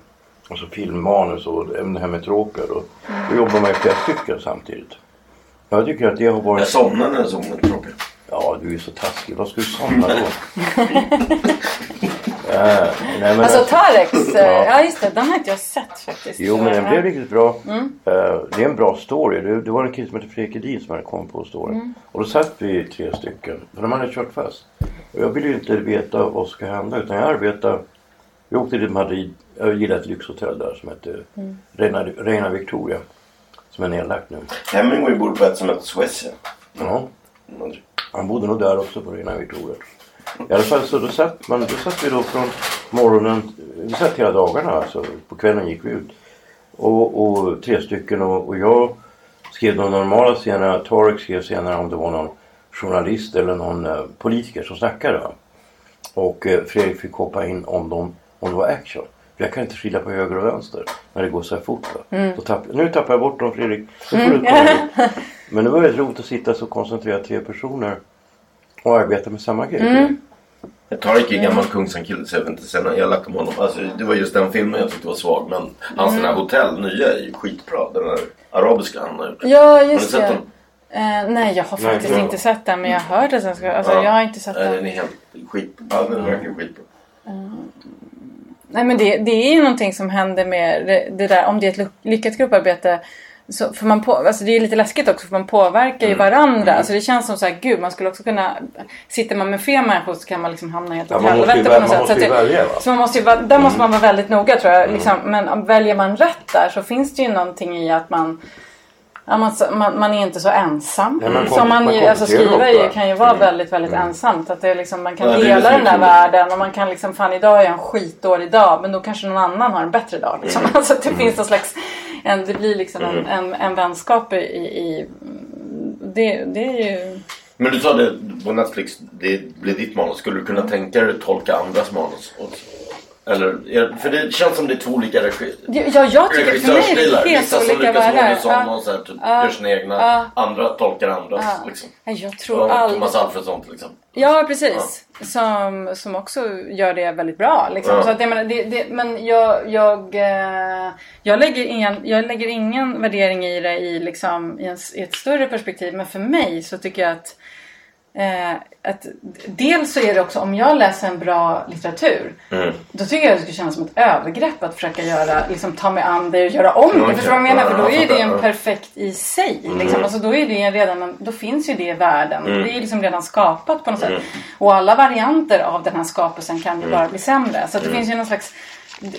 alltså filmmanus och även det här med tråkar. Och, då jobbar man ju flera stycken samtidigt. Jag tycker att det har Jag varit... somnade när jag såg. Ja, du är så taskig. Vad ska du somna då? (laughs) äh, nej, men Alltså Tarex, eh, Ja. ja just det, den har inte jag sett faktiskt. Jo men den Ja. blev riktigt bra. Mm. Eh, det är en bra story. Det, det var en kille som hette Fredrik Edin som hade kommit på storyn. Mm. Och då satt vi tre stycken. För de hade kört fast. Och jag ville ju inte veta vad som ska hända utan jag arbetade. Vi åkte till Madrid. Jag gillade ett lyxhotell där som hette Mm. Reina, Reina Victoria. Som är nedlagt nu. Hemingway bor på ett som heter Suecia. Ja. Han bodde nog där också på Reina Victoria. I alla fall så då satt, man, då satt vi då från morgonen. Vi satt hela dagarna alltså. På kvällen gick vi ut. Och, och tre stycken och, och jag skrev de normala scenerna. Tarek skrev senare om det var någon journalist eller någon eh, politiker som snackade. Va? Och eh, Fredrik fick hoppa in om, de, om det var action. För jag kan inte skilja på höger och vänster när det går så här fort. Då tapp, nu tappar jag bort dem Fredrik. Nu får du komma hit. (laughs) Men det var väldigt roligt att sitta så koncentrerat tre personer och arbeta med samma grej. Tarek är gammal kungsankille så jag vill inte säga något elakt om honom. Alltså, det var just den filmen jag tyckte var svag. Men hans den här hotell, nya, är ju skitbra. Den där arabiska han har gjort. Ja Har ni just sett det. den? Eh, nej jag har Nej, faktiskt bra. inte sett den men jag har hört att den ska... Alltså Ja. jag har inte sett Nej, den den. är helt skit. Ja, den är verkligen skitbra. Nej men det, det är ju någonting som händer med det, det där om det är ett ly- lyckat grupparbete. Så, för man på, alltså det är lite läskigt också för man påverkar ju varandra. Alltså det känns som så här, gud man skulle också kunna... Sitter man med fel människor så kan man liksom hamna helt Ja, åt man måste ju helvete på något man sätt. måste Så ju välja, va? Så man måste ju, där måste man vara väldigt noga tror jag. Liksom. Men väljer man rätt där så finns det ju någonting i att man Ja, man, man, man är inte så ensam. Ja, man kom- man, man alltså skriva ju- kan ju vara väldigt, väldigt ensamt. Att det är liksom, man kan Ja, dela den där världen och man kan liksom, fan idag är jag en skitdålig dag men då kanske någon annan har en bättre dag. Liksom. (laughs) Alltså att det finns någon slags, en, det blir liksom en, en, en vänskap i, i det, det är ju... Men du sa det på Netflix, det blir ditt manus. Skulle du kunna tänka dig att tolka andras manus också? Eller, för det känns som det är två olika regi, Ja, jag tycker för mig är det helt Vissa som olika Lukas världar. Moodysson Ja. och så här, typ, Ja. gör sina egna. Ja. Andra tolkar andras. Ja. Liksom. Jag tror aldrig... Thomas Alfredsson till exempel. Ja precis. Som, som också gör det väldigt bra. Liksom. Ja. Så att, jag menar, det, det, men jag, jag, eh, jag, lägger ingen, jag lägger ingen värdering i det i, liksom, i, en, i ett större perspektiv. Men för mig så tycker jag att Eh, att dels så är det också om jag läser en bra litteratur. Mm. Då tycker jag det skulle kännas som ett övergrepp att försöka göra, liksom, ta mig an det och göra om det. Okej. Förstår du vad jag menar? För då är det en perfekt i sig. Liksom. Alltså, då, är det redan då finns ju det i världen. Mm. Det är liksom redan skapat på något sätt. Och alla varianter av den här skapelsen kan Mm. ju bara bli sämre. Så att det finns ju någon slags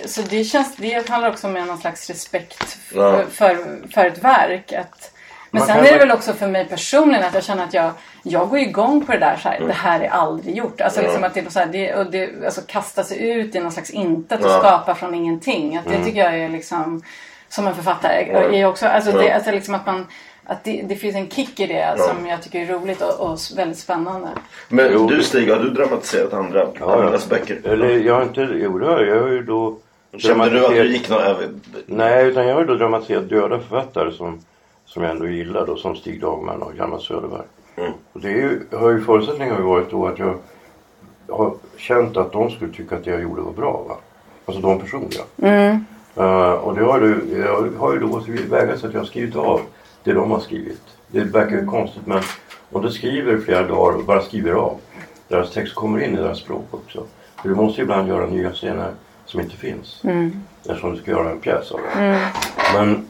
så det, känns, det handlar också om någon slags respekt f- Ja. för, för ett verk. Att, men Man sen är det väl- också för mig personligen att jag känner att jag, jag går igång på det där så här, det här är aldrig gjort. Alltså liksom att det är så här, det, och det, alltså kasta sig ut i någon slags intet och Ja. skapa från ingenting. Att det tycker jag är liksom, som en författare, är också, alltså det, alltså liksom att man att det, det finns en kick i det som jag tycker är roligt och, och väldigt spännande. Men Jo. du Stig, har du dramatiserat andra, Ja, ja. andras böcker? Eller jag har inte, jo det har jag. Jag har ju då Kände du att du gick någon? Nej, utan jag har ju då dramatiserat döda författare som, som jag ändå gillar då, som Stig Dagman och Hjalmar Söderberg. Mm. Och det är ju, har ju förutsättningen varit då att jag har känt att de skulle tycka att det jag gjorde var bra. Va? Alltså de personliga. Eh, och det har, du, jag har ju då så att jag har skrivit av det de har skrivit. Det verkar ju konstigt men om du skriver flera dagar och bara skriver av. Deras text kommer in i deras språk också. För du måste ju ibland göra nya scener som inte finns. Eftersom du ska göra en pjäs av det. Men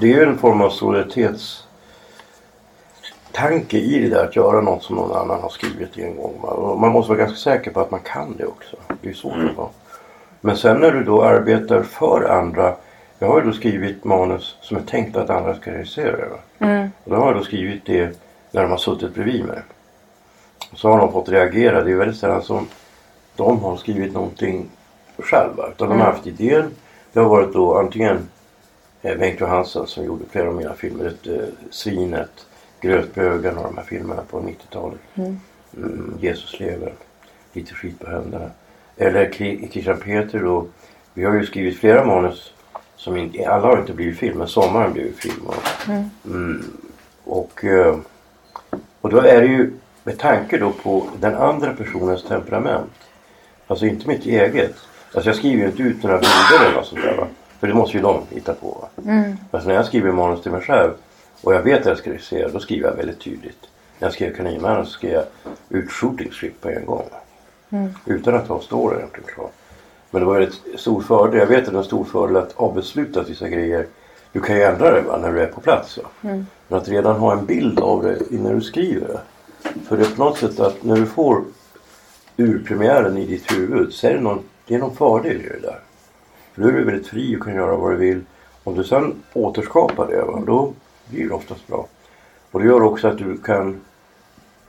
det är ju en form av solidaritetstanke i det där att göra något som någon annan har skrivit en gång. va. Och man måste vara ganska säker på att man kan det också. Det är ju svårt att vara. Men sen när du då arbetar för andra. Jag har ju då skrivit manus som är tänkt att andra ska regissera. Och då har jag då skrivit det när de har suttit bredvid mig. Så har de fått reagera. Det är väldigt sällan som de har skrivit någonting själva. Utan de har haft idén. Det har varit då antingen Bengt Johansson som gjorde flera av mina filmer. Eh, Svinet, Grötbögen och de här filmerna på 90-talet. Mm, Jesus lever, Lite skit på händerna. Eller Christian Peter då. Vi har ju skrivit flera manus som inte, alla har inte blivit film, men Sommaren blev ju film. Och, mm, och, eh, och då är det ju med tanke då på den andra personens temperament. Alltså inte mitt eget. Alltså jag skriver ju inte ut några bilder eller något sånt där va. För det måste ju de hitta på. Va? Alltså när jag skriver manus till mig själv och jag vet att jag ska regissera då skriver jag väldigt tydligt. När jag skrev Kaninmannen så skrev jag ut shooting script på en gång. Utan att ha storyn egentligen klar. Men det var ett stor fördel. Jag vet att det är en stor fördel att avbesluta vissa grejer. Du kan ju ändra det va, när du är på plats. Va? Men att redan ha en bild av det innan du skriver det. För det är på något sätt att när du får urpremiären i ditt huvud så är det någon, det är någon fördel i det där. För då är du väldigt fri och kan göra vad du vill. Om du sen återskapar det, va, då blir det oftast bra. Och det gör också att du kan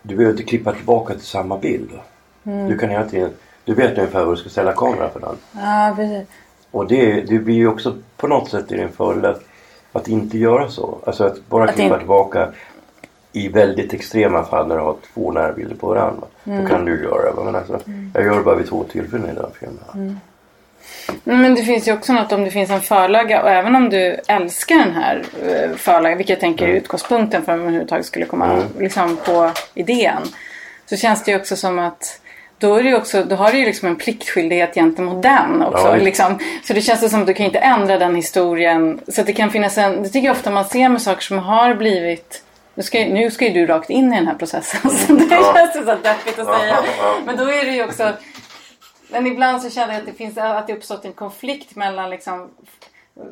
du behöver inte klippa tillbaka till samma bild. va. Du kan hela tiden, du vet ungefär var du ska ställa kameran för den. Ja, precis. Och det, det blir ju också på något sätt i din fördel att, att inte göra så. Alltså att bara Att klippa in- tillbaka i väldigt extrema fall när du har två närbilder på varandra. Mm. Då kan du göra det. Men alltså, jag gör det bara vid två tillfällen i den filmen. Mm. Men det finns ju också något om det finns en förlaga och även om du älskar den här eh, förlagan, vilket jag tänker är utgångspunkten för om man överhuvudtaget skulle komma liksom, på idén. Så känns det ju också som att då, är det också, då har du ju liksom en pliktskyldighet gentemot den också. Ja, liksom. Så det känns ju som att du kan inte ändra den historien. Så det kan finnas en, det tycker jag ofta man ser med saker som har blivit nu ska, ju- nu ska ju du rakt in i den här processen. (laughs) Så det känns ju så deppigt att säga. Men då är det ju också men ibland så känner jag att det finns att det uppstått en konflikt mellan liksom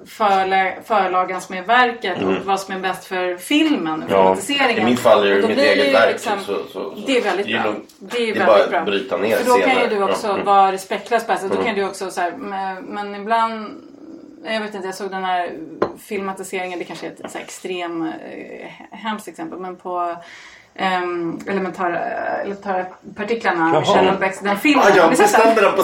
förla, förlagens med verket och vad som är bäst för filmen och Ja, filmatiseringen. i mitt fall är det mitt eget verk, liksom- så- så- så- det är väldigt är bra. Det är Det är väldigt bara bra. att bryta ner För då kan scener. ju du också mm. vara respektlös på Då kan du också så här, men, men ibland jag vet inte, jag såg den här filmatiseringen, det kanske är ett så här extrem eh, hemskt exempel, men på um, elementära, elementära partiklarna, Jaha. Michelle Houellebecqs, den filmen. Ah, jag Har ni sett den? på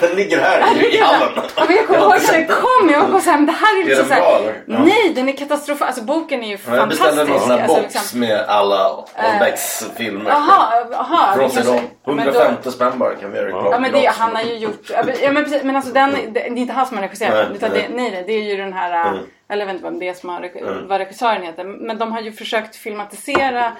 du? Den ligger här Ja, i hallen. Ja, men jag kommer ihåg när den kom. Jag var bara såhär, det här är Är liksom såhär. Ja. Nej, den är katastrofal. Alltså boken är ju Ja, Jag beställde fantastisk. någon sån här Alltså, box liksom- med alla Houellebecqs filmer. Jaha, jaha. Från då- 150 spänn bara kan vi göra reklam Ja men det, han har ju gjort, ja men precis, men alltså den, det, det är inte han som har regisserat Nej, den. Utan nej. det, nej, det är ju den här, Mm. eller jag vet inte vem det är som har, reg- vad regissören heter. Men de har ju försökt filmatisera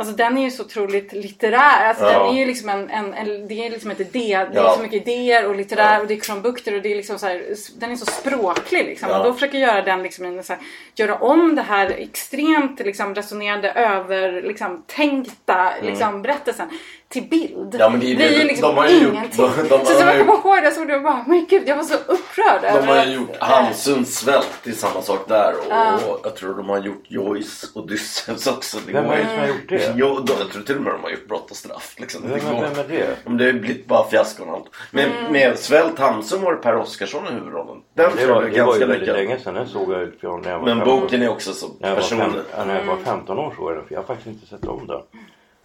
Alltså den är ju så otroligt litterär. Alltså Ja. den är ju liksom en, en, en det är liksom ett idé. Det är Ja. så mycket idéer och litterär Ja. och det är krumbukter och det är liksom så här, den är så språklig liksom. Ja. Och då försöker jag göra den liksom en så här, göra om det här extremt liksom resonerande över liksom tänkta liksom berättelsen till bild. Ja, men det är det- ju liksom de har ju gjort- ingenting. de- de så, så jag kommer ihåg det jag såg det och bara, men gud jag var så upprörd De har ju gjort Hamsuns svält, det är samma sak där. Och, Ja. och jag tror de har gjort Joyce Odysseus också. Det Vem är det som har gjort det? Jo, då, jag tror till och med de har gjort brott och straff. Liksom. Vem, Det går- vem är det? Men det har ju blivit bara fiaskon och allt. Men Mm. med Svält Hamsun var det Per Oscarsson i huvudrollen. Den Det tror var, jag är det var ju ganska väldigt mycket. länge sedan. Den såg jag ut när jag var Men 15 boken är också så jag, personlig. när jag var Mm. 15 år såg jag den. För jag har faktiskt inte sett om den.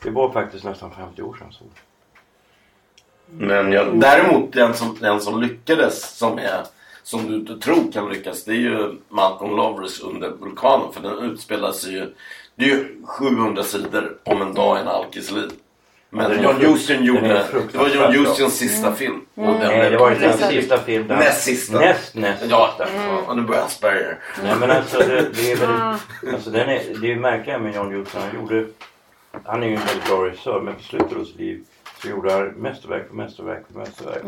Det var faktiskt nästan 50 år sedan. Så. Men jag, däremot den som, den som lyckades som är som du inte tror kan lyckas det är ju Malcolm Lovers under vulkanen för den utspelar sig ju det är ju 700 sidor om en dag i en alkis liv. Men är John är gjorde, det var John bra. Hustons sista film. Och den Nej, det var inte den sista filmen. Näst sista. Näst, näst Ja, sista. ja, nu börjar Asperger. Nej men alltså det, det är väl, alltså den är, det är ju märkliga med John Huston. Han gjorde, han är ju en väldigt bra regissör men på slutet av sitt liv så gjorde han mästerverk på mästerverk på mästerverk.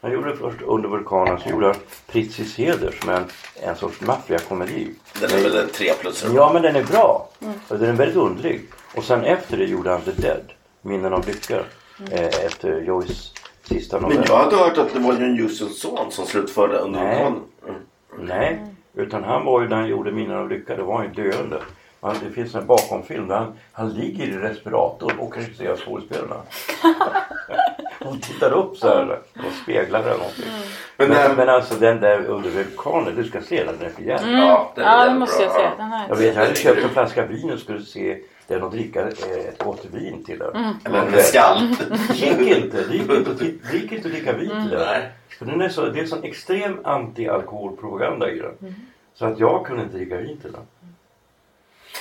Han gjorde först Under vulkanen så gjorde han Pritzis heder som är en, en sorts maffiakomedi. Den är väl en tre plus. Ja men den är bra. Och den är väldigt underlig. Och sen efter det gjorde han The Dead. Minnen av lycka. Eh, efter Joyce sista novell. Men jag hade hört att det var John Hustons son som slutförde under Nej. vulkanen. Mm. Nej, utan han var ju när han gjorde Minnen av lycka, då var han ju döende. Han, det finns en bakomfilm där han, han ligger i respirator och regisserar skådespelarna. (laughs) och tittar upp så här och speglar eller någonting. Men Men, den- men alltså den där under vulkanen, du ska se den, den är för jävla. Ja, den Ja, det jävligt måste bra. jag säga. Ja. Den här. Jag vet, jag hade köpt en flaska vin och skulle se den och dricka eh, ett gott vin till den. Eller en skall. Det gick inte. Det gick inte det gick inte att dricka vin till den. Nej. För den är så, det är sån extrem anti-alkoholpropaganda i den. Så att jag kunde inte dricka vin till den.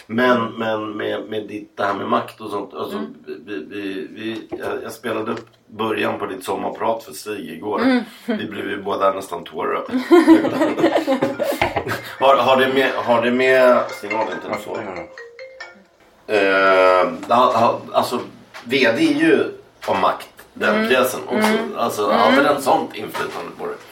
Men, men med, med ditt, det här med makt och sånt. Alltså, vi, vi, vi, jag, jag spelade upp början på ditt sommarprat för Stig igår. Vi blev ju båda nästan tårögda. (laughs) har, har det med, har det med, av inte så. Uh, alltså VD är ju om makt, den pjäsen också. Alltså hade den sånt inflytande på det?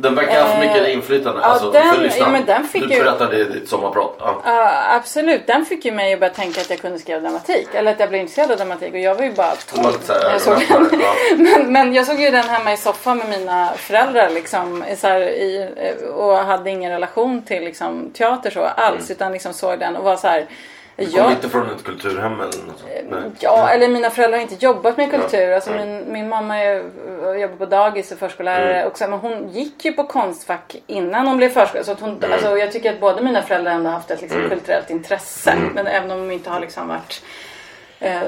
Den verkar ha haft mycket inflytande. ja, alltså, den- för ja, men den fick du ju- berättade i ditt sommarprat. Ja. Ja, absolut. Den fick ju mig att börja tänka att jag kunde skriva dramatik. Eller att jag blev intresserad av dramatik. Och jag var ju bara 12 var lite så här när jag såg den. ja. (laughs) Men, men jag såg ju den hemma i soffan med mina föräldrar liksom. Så här, i, och hade ingen relation till liksom, teater så alls. Utan liksom såg den och var så här. Du kom Jag, inte från ett kulturhem eller något sånt? Nej. Ja, eller mina föräldrar har inte jobbat med kultur. Alltså min, min mamma är, jobbar på dagis och förskollärare. Och så, men hon gick ju på Konstfack innan hon blev förskollärare. Så hon, alltså, jag tycker att båda mina föräldrar ändå har haft ett liksom, kulturellt intresse. Men även om de inte har liksom varit... Eh,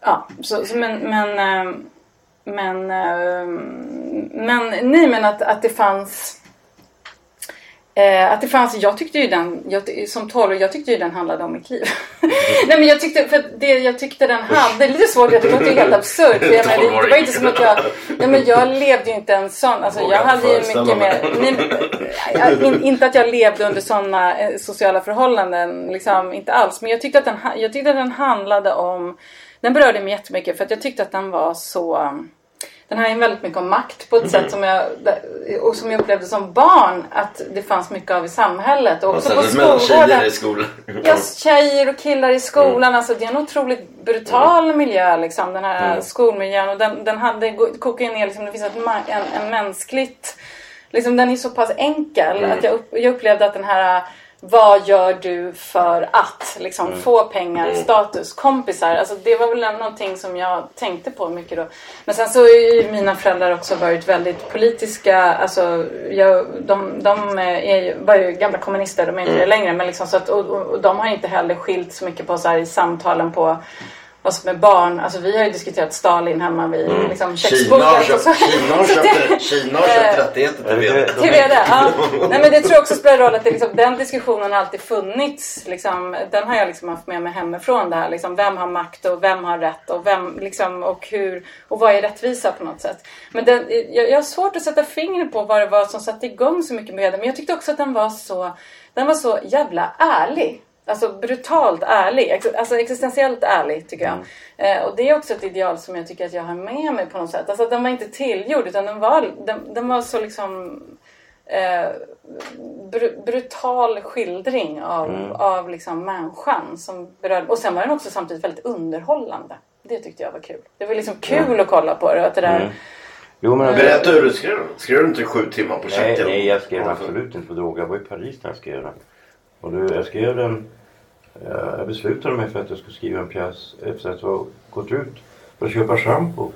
ja, så, så, men... men eh, men, eh, men nej men att, att det fanns Eh, att det fanns, jag tyckte ju den, jag, som 12 jag tyckte ju den handlade om mitt liv. (laughs) Nej men jag tyckte, för det jag tyckte den hade, lite svårt, det låter ju helt absurt. För jag (laughs) det, det var inte som att jag, nej men jag levde ju inte en sån, alltså jag hade ju mycket mer, nej, jag, in, inte att jag levde under sådana eh, sociala förhållanden, liksom inte alls. Men jag tyckte att den, jag tyckte att den handlade om, den berörde mig jättemycket för att jag tyckte att den var så den handlar ju väldigt mycket om makt på ett sätt som jag, och som jag upplevde som barn att det fanns mycket av i samhället. Och också på mellan tjejer i skolan. Ja, tjejer och killar i skolan. Alltså, det är en otroligt brutal miljö, liksom, den här skolmiljön. Och den, den hade, kokar ju ner, liksom, det finns ett, en, en mänskligt... Liksom, den är så pass enkel att jag, upp, jag upplevde att den här vad gör du för att liksom, få pengar, status, kompisar? Alltså, det var väl någonting som jag tänkte på mycket då. Men sen så har ju mina föräldrar också varit väldigt politiska. Alltså, jag, de de är ju, var ju gamla kommunister, de är inte det längre. Men liksom, så att, och, och, och de har inte heller skilt så mycket på så här, i samtalen på vad som är barn. Alltså vi har ju diskuterat Stalin hemma vid liksom, Kina köksbordet. har och köpt, (laughs) så- Kina har köpt, det- Kina har köpt rättigheter till de- till det, ja. (laughs) Nej men det tror jag också spelar roll att det liksom, den diskussionen har alltid funnits. Liksom, den har jag liksom haft med mig hemifrån. Det här, liksom, vem har makt och vem har rätt och, vem, liksom, och, hur, och vad är rättvisa på något sätt. Men den, jag, jag har svårt att sätta fingret på vad det var som satte igång så mycket med den. Men jag tyckte också att den var så, den var så jävla ärlig. Alltså brutalt ärlig. Alltså existentiellt ärlig tycker jag. Eh, och det är också ett ideal som jag tycker att jag har med mig på något sätt. Alltså den var inte tillgjord utan den var, den, den var så liksom eh, br- brutal skildring av, av liksom människan. Som berörde, och sen var den också samtidigt väldigt underhållande. Det tyckte jag var kul. Det var liksom kul att kolla på det. Att det där, Jo, men Berätta hur du skrev den. Skrev du inte sju timmar på Nej, checken? nej, jag skrev absolut inte på droger. Jag var i Paris när jag skrev den. Och då, jag skrev den... eh, Jag beslutade mig för att jag skulle skriva en pjäs efter att jag gått ut för att köpa shampoo.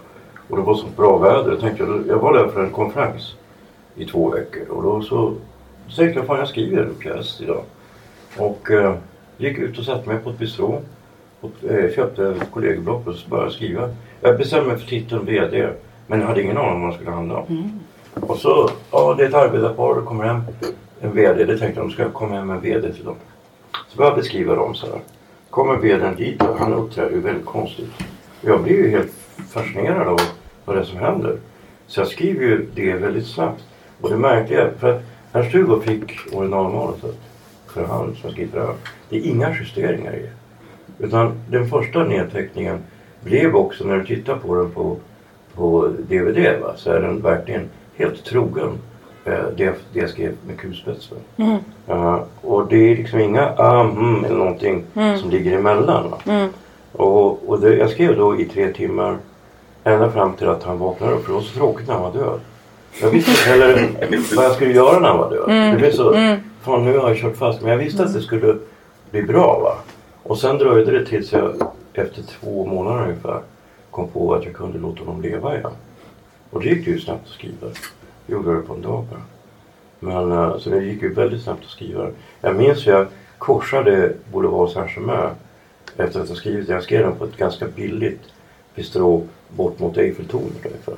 Och det var så bra väder. Jag, tänkte, jag var där för en konferens i två veckor. Och då så, tänkte jag, fan jag skriver en pjäs idag. Och eh, gick ut och satte mig på ett bistrå. Och eh, köpte ett kollegieblock och så började jag skriva. Jag bestämde mig för titeln VD. Men jag hade ingen aning om vad det skulle handla om. Och så, ja det är ett arbetarpar, det kommer hem en VD. Det tänkte jag, de ska komma hem en VD till dem. Så började jag beskriva dem så här. Kommer VDn dit och han uppträder ju väldigt konstigt. Jag blir ju helt fascinerad av vad det är som händer. Så jag skriver ju det väldigt snabbt. Och det märkliga, för att Ernst-Hugo fick originalmanuset för hand som jag skrivit här. Det är inga justeringar i det. Utan den första nedteckningen blev också, när du tittar på den på, på DVD, va, så är den verkligen helt trogen det, det jag skrev med kulspets. va. Eh, och det är liksom inga ah, mm, eller någonting som ligger emellan. Va? Och, och det, jag skrev då i tre timmar ända fram till att han vaknade upp. För det var så tråkigt när han var död. Jag visste inte heller vad jag skulle göra när han var död. Det blev så, fan nu har jag kört fast. Men jag visste att det skulle bli bra. va. Och sen dröjde det tills jag efter två månader ungefär kom på att jag kunde låta honom leva igen. Och det gick ju snabbt att skriva. Jag gjorde det på en dag bara. Men eh, så det gick ju väldigt snabbt att skriva. Jag minns jag korsade Boulevard Saint-Germain efter att ha skrivit. Jag skrev den på ett ganska billigt bistrå bort mot Eiffeltornet ungefär.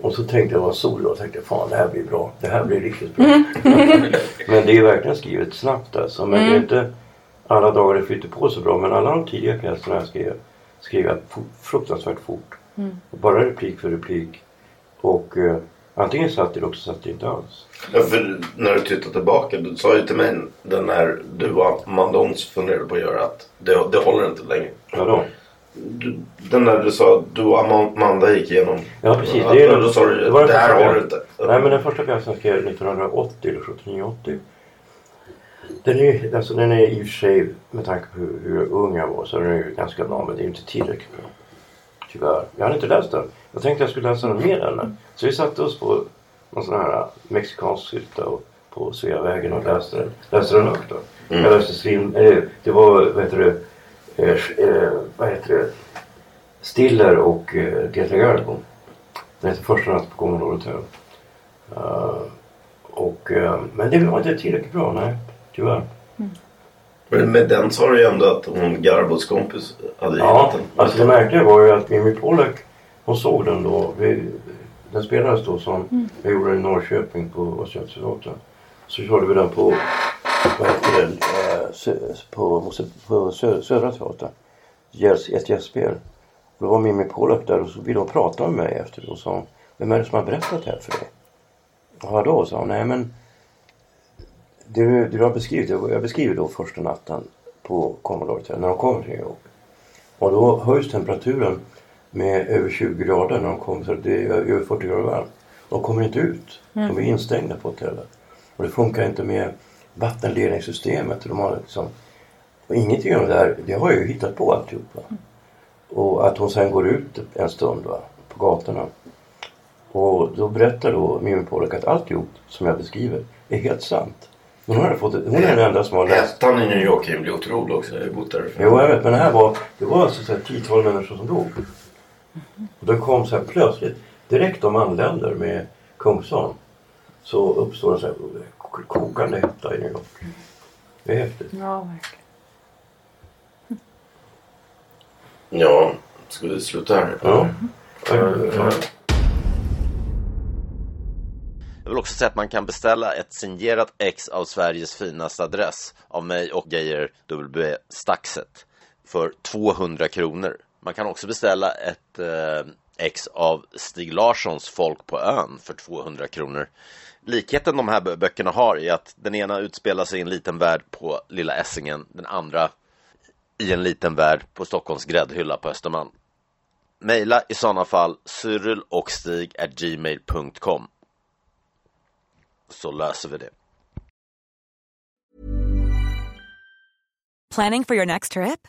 Och så tänkte jag, var sol och tänkte fan det här blir bra. Det här blir riktigt bra. (laughs) men det är verkligen skrivet snabbt alltså. Men det är inte alla dagar det flyter på så bra. Men alla de tidiga pjäserna jag skrev skrev jag fruktansvärt fort. Och bara replik för replik. Och eh, antingen satt det eller också satt det inte alls. Ja, för när du tittar tillbaka, du sa ju till mig den när du och Amanda Ons funderade på att göra att det, det håller inte längre. Vadå? Du, den där du sa du och Amanda gick igenom. Ja precis. Det, är, då sa du det var det här håller inte. Nej men den första pjäsen skrev jag 1980 eller 79-80. Den är, alltså, den är i och för sig med tanke på hur, hur ung jag var så den är ju ganska bra men det är inte tillräckligt bra. Tyvärr. Jag hade inte läst den. Jag tänkte jag skulle läsa den med henne. Så vi satte oss på någon sån här mexikansk hytta och på Sveavägen och läste den. Läste den högt då. Jag läste Strim, eh, det var vad heter det, eh, eh, vad heter det, Stiller och eh, Greta Garbo. Den heter Första natt på Commodore Hotel. Uh, och, eh, men det var inte tillräckligt bra, nej. Tyvärr. Men med den sa du ju ändå att hon Garbos kompis hade Ja, gillat den. alltså det märkliga var ju att Mimmi Pollak, hon såg den då. Vi, den spelades då som, jag gjorde i Norrköping på Östgötateatern. Så körde vi den på, vad heter det, eh, på, på sö, Södra Teatern. Gäss- Ett gästspel. Då var Mimmi Pollak där och så ville hon prata med mig efter det och sa Vem är det som har berättat det här för dig? Ja då, sa hon. Nej men det du, det du har beskrivit, jag beskriver då första natten på Commodore när de kommer till New York. Och då höjs temperaturen med över 20 grader när de kommer. Så det är över 40 grader varmt. De kommer inte ut. De är instängda på hotellet. Och det funkar inte med vattenledningssystemet. De har liksom, och ingenting av det där, det har jag ju hittat på alltihopa. Och att hon sen går ut en stund va, på gatorna. Och då berättar då Mimmi Pollak att alltihop som jag beskriver är helt sant. Hon, hade fått, hon är den enda som har läst. Ettan i New York bli otrolig också. Jag har bott där. Jo, jag vet. Men det här var, det var alltså så här 10-12 människor som dog. Och det kom så här plötsligt. Direkt de anländer med Kungsholm. Så uppstår en så här kokande hetta i New York. Det är häftigt. Ja, verkligen. Ja, ska vi sluta här? Ja. Ja. Jag vill också säga att man kan beställa ett signerat ex av Sveriges finaste adress av mig och Geijer W. Staxet för 200 kronor. Man kan också beställa ett eh, ex av Stig Larssons Folk på ön för 200 kronor. Likheten de här böckerna har är att den ena utspelar sig i en liten värld på Lilla Essingen, den andra i en liten värld på Stockholms gräddhylla på Östermalm. Maila i sådana fall cyrilochstig@gmail.com så löser vi det. Planning for your next trip?